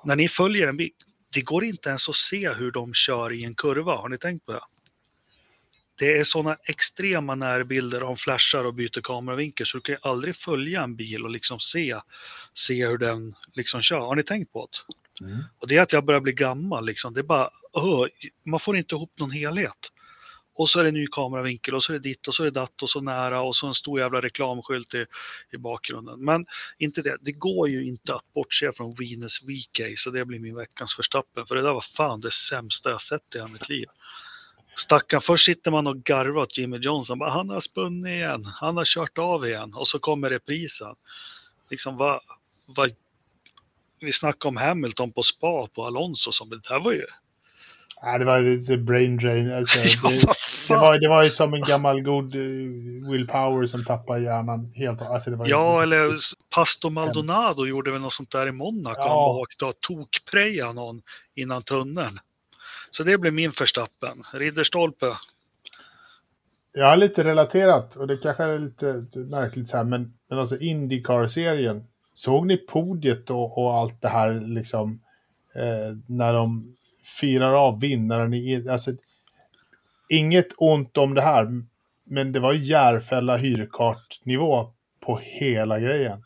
När ni följer en bil, det går inte ens att se hur de kör i en kurva. Har ni tänkt på det? Det är sådana extrema närbilder de flashar och byter kameravinkel så du kan ju aldrig följa en bil och liksom se, se hur den liksom kör. Har ni tänkt på det? Mm. Och det är att jag börjar bli gammal liksom. Det är bara, man får inte ihop någon helhet. Och så är det ny kameravinkel och så är det ditt och så är det datt och så nära och så en stor jävla reklamskylt i, i bakgrunden. Men inte det, det går ju inte att bortse från Venus VK så det blir min veckans förstappen. För det där var fan det sämsta jag sett i hela mitt liv. Stackarn, först sitter man och garvar åt Jimmy Johnson. Bara, han har spunnit igen, han har kört av igen och så kommer reprisen. Liksom vad, vad vi snackade om Hamilton på spa på Alonso som det här var ju... Nej, det var lite brain drain. Alltså, Ja, det, det, var, det var ju som en gammal god uh, Will Power som tappade hjärnan helt. Alltså, det var ju- Ja, eller Pastor Maldonado gjorde väl något sånt där i Monaco. Ja. Han åkte och tokprejade någon innan tunneln. Så det blev min förstappen. Ridderstolpe. Jag har lite relaterat, och det kanske är lite märkligt så här, men, men alltså Indycar-serien. Såg ni podiet och, och allt det här liksom eh, när de firar av vinnaren i... Alltså, inget ont om det här, men det var Järfälla hyrkartnivå på hela grejen.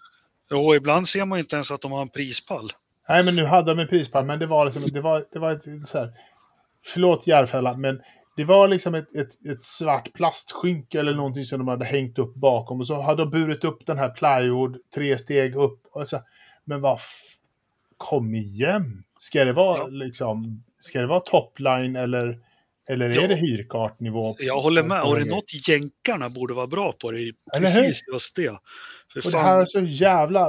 Jo, ibland ser man inte ens att de har en prispall. Nej, men nu hade de en prispall, men det var liksom, det var, det var ett så här, förlåt Järfälla, men det var liksom ett, ett, ett svart plastskynke eller någonting som de hade hängt upp bakom. Och så hade de burit upp den här plywood tre steg upp. Och så, men vad... Kom igen! Ska det vara Ja. liksom... Ska det vara topline eller, eller är Ja. det hyrkartnivå? Jag håller med. Och det är något jänkarna borde vara bra på. Det är precis just det. För Och det fan, här är så jävla...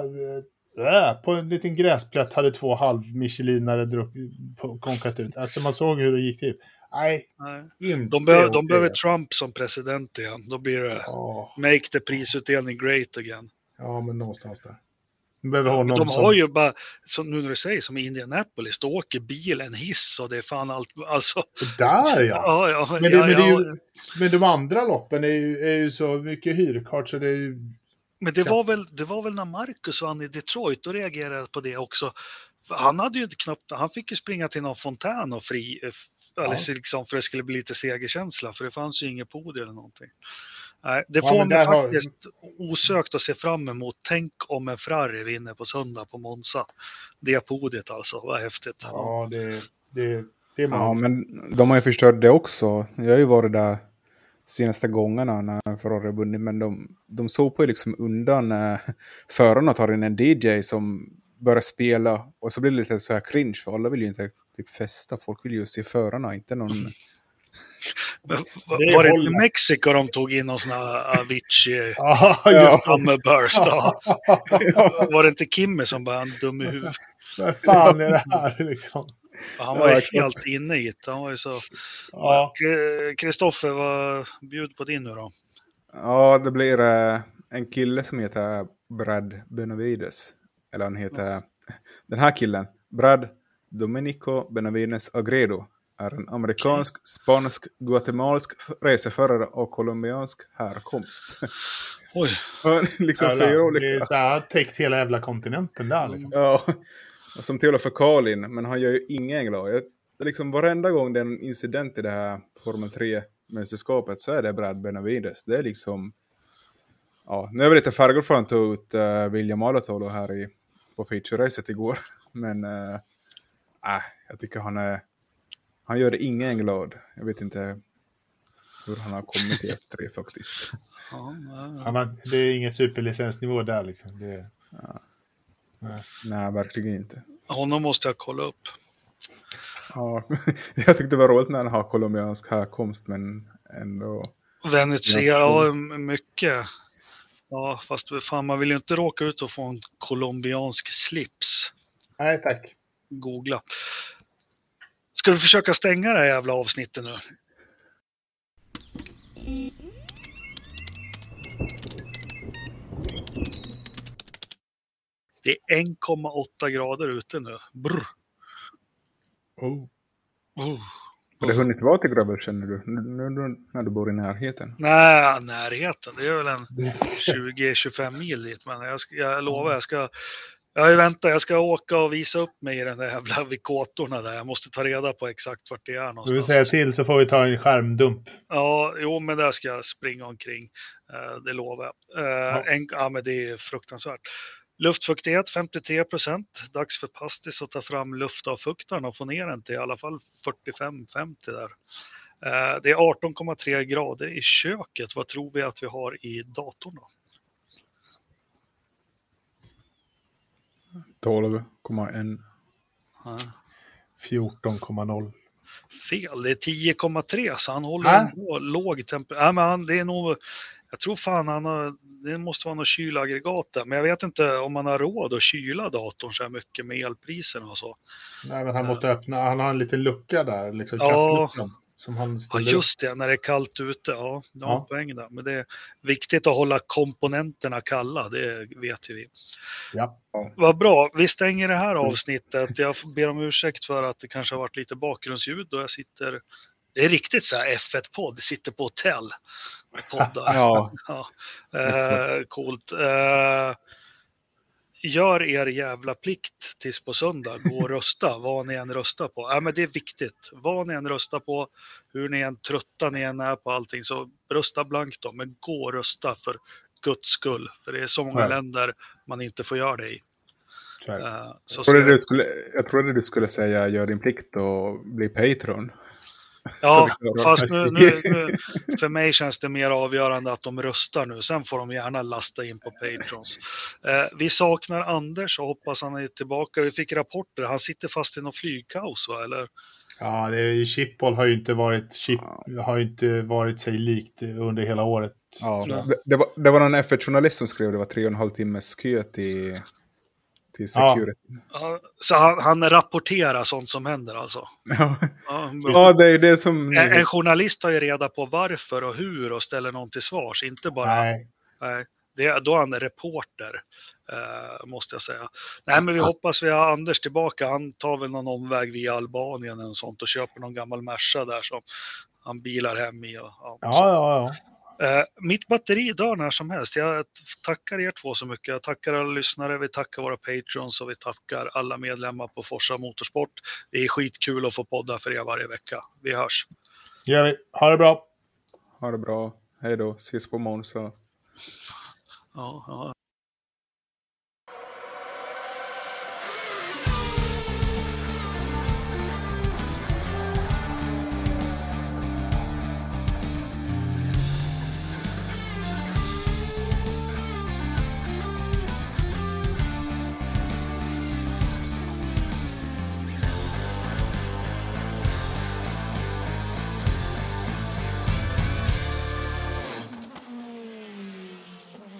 Äh, på en liten gräsplätt hade två halv michelinare druckit, på- konkat ut. Alltså man såg hur det gick till. Nej, nej. inte De, behöver, de behöver Trump som president igen. Då blir det Ja, make the prisutdelning great again. ja, men någonstans där. De behöver ha någon de som... har ju bara, som nu när du säger, som i Indianapolis, då åker bil en hiss och det är fan allt, alltså. Där ja! Ja, ja, Men, det, ja, men, det är ja. ju, men de andra loppen är ju, är ju så mycket hyrkart så det är ju... Men det var, väl, det var väl när Marcus vann i Detroit, då reagerade jag på det också. Han hade ju inte knappt, han fick ju springa till någon fontän och fri, eh, så liksom för att det skulle bli lite segerkänsla, för det fanns ju inget podium eller någonting. Nej, det Ja, får men mig där har- faktiskt osökt att se fram emot. Tänk om en Ferrari vinner på söndag på Monza. Det podiet alltså, vad häftigt. Ja, det, det, det är Ja, man. men de har ju förstört det också. Jag har ju varit där senaste gångerna när Ferrari har vunnit, men de, de såg på ju liksom undan eh, förarna tar in en DJ som börjar spela och så blir det lite så här cringe för alla vill ju inte typ festa, folk vill ju se förarna, inte någon... Är var det inte. Mexiko de tog in någon sån här Avicii Ja, just det. Summerburst? Ja. Var det inte Kimmy som bara en dum i huvudet? Vad fan är det här liksom? Han var ju Ja, helt inne i det. Han var ju så... Ja, Kristoffer, vad bjud på din nu då? Ja, det blir eh, en kille som heter Brad Benavides. Eller han heter... Den här killen, Brad Domenico Benavides Agredo, är en amerikansk, spansk, guatemalsk reseförare av colombiansk härkomst. Oj, liksom fyra jävlar. det olika... är så här, han har täckt hela jävla kontinenten där liksom. Ja, och som till och för Karlin, men han gör ju ingen glad. Jag, det är liksom varenda gång det är en incident i det här Formel 3-mästerskapet så är det Brad Benavides. Det är liksom... Ja, nu är vi lite färgor för att han tog ut uh, William Alatolo här i, på feature-racet igår. Men äh, äh, jag tycker han är... Han gör ingen glad. Jag vet inte hur han har kommit till F3 faktiskt. ja, ja. Han har, det är ingen superlicensnivå där liksom. Det, Nej, verkligen inte. honom måste jag kolla upp. Ja, jag tyckte det var roligt när han har colombiansk härkomst, men ändå... Venezuela, ja, mycket. Ja, fast fan, man vill ju inte råka ut och få en colombiansk slips. nej, tack. Googla. Ska vi försöka stänga det här jävla avsnittet nu? Det är 1,8 grader ute nu. Brr. Oh. Oh. Har du hunnit vara till Grabber känner du? Nu, nu, när du bor i närheten? Nej, närheten. Det är väl en Det, 20-25 mil dit. Men jag, ska, jag lovar, jag ska... Jag väntat, jag ska åka och visa upp mig i den där jävla vikotorna där. Jag måste ta reda på exakt vart det är du vill någonstans. säga till så får vi ta en skärmdump. Ja, jo, men där ska jag springa omkring. Eh, det lovar jag. Eh, Ja. en, ja, men det är fruktansvärt. Luftfuktighet 53 procent. Dags för Pastis att ta fram luftavfuktaren och få ner den till i alla fall 45-50 där. Eh, det är 18,3 grader i köket. Vad tror vi att vi har i datorn då? 12,1. Ja. 14,0. Fel, det är 10,3 så han håller Äh? ändå låg temperatur. Ja, men han, det är nog, jag tror fan han har, det måste vara något kylaggregat där. Men jag vet inte om man har råd att kyla datorn så här mycket med elpriserna och så. Nej, men han måste öppna. Han har en liten lucka där, liksom Ja. Som han Ja, ställer just det, när det är kallt ute. Ja, det har Ja. poäng där. Men det är viktigt att hålla komponenterna kalla, det vet ju vi. Ja. Vad bra, vi stänger det här avsnittet. Jag ber om ursäkt för att det kanske har varit lite bakgrundsljud då jag sitter det är riktigt så här F1-podd, sitter på hotell. Poddar. Ja, Ja, eh, coolt. Eh, gör er jävla plikt tills på söndag. Gå och rösta, vad ni än röstar på. Ja, men det är viktigt. Vad ni än röstar på, hur ni än trötta ni än är på allting, så rösta blankt då. Men gå och rösta för guds skull. För det är så många Ja. länder man inte får göra det i. Så jag trodde, du skulle, jag trodde du skulle säga gör din plikt och bli Patreon. Ja, fast nu, nu, nu, för mig känns det mer avgörande att de röstar nu. Sen får de gärna lasta in på Patrons. Eh, vi saknar Anders och hoppas han är tillbaka. Vi fick rapporter. Han sitter fast i någon flygkaos, va? Eller? Ja, det är, Chipboll har ju inte varit, chip, har ju inte varit sig likt under hela året. Ja, det, det, var, det var någon F1-journalist som skrev det var tre och en halv timmes kö till, till Ja. Security. Ja, Så han, han rapporterar sånt som händer alltså? Ja, Ja, det är det som... en, en journalist tar ju reda på varför och hur och ställer någon till svars, inte bara... Nej, Nej, det, då är han reporter, eh, måste jag säga. Nej, men vi hoppas vi har Anders tillbaka. Han tar väl någon omväg via Albanien eller sånt och köper någon gammal Merca där som han bilar hem i. Och, ja, ja, ja. Eh, mitt batteri dör när som helst. Jag tackar er två så mycket. Jag tackar alla lyssnare, vi tackar våra patrons och vi tackar alla medlemmar på Forsa Motorsport. Det är skitkul att få podda för er varje vecka. Vi hörs. gör vi. Ha det bra. Ha det bra. Hej då. Ses på Monza. Ja, ja.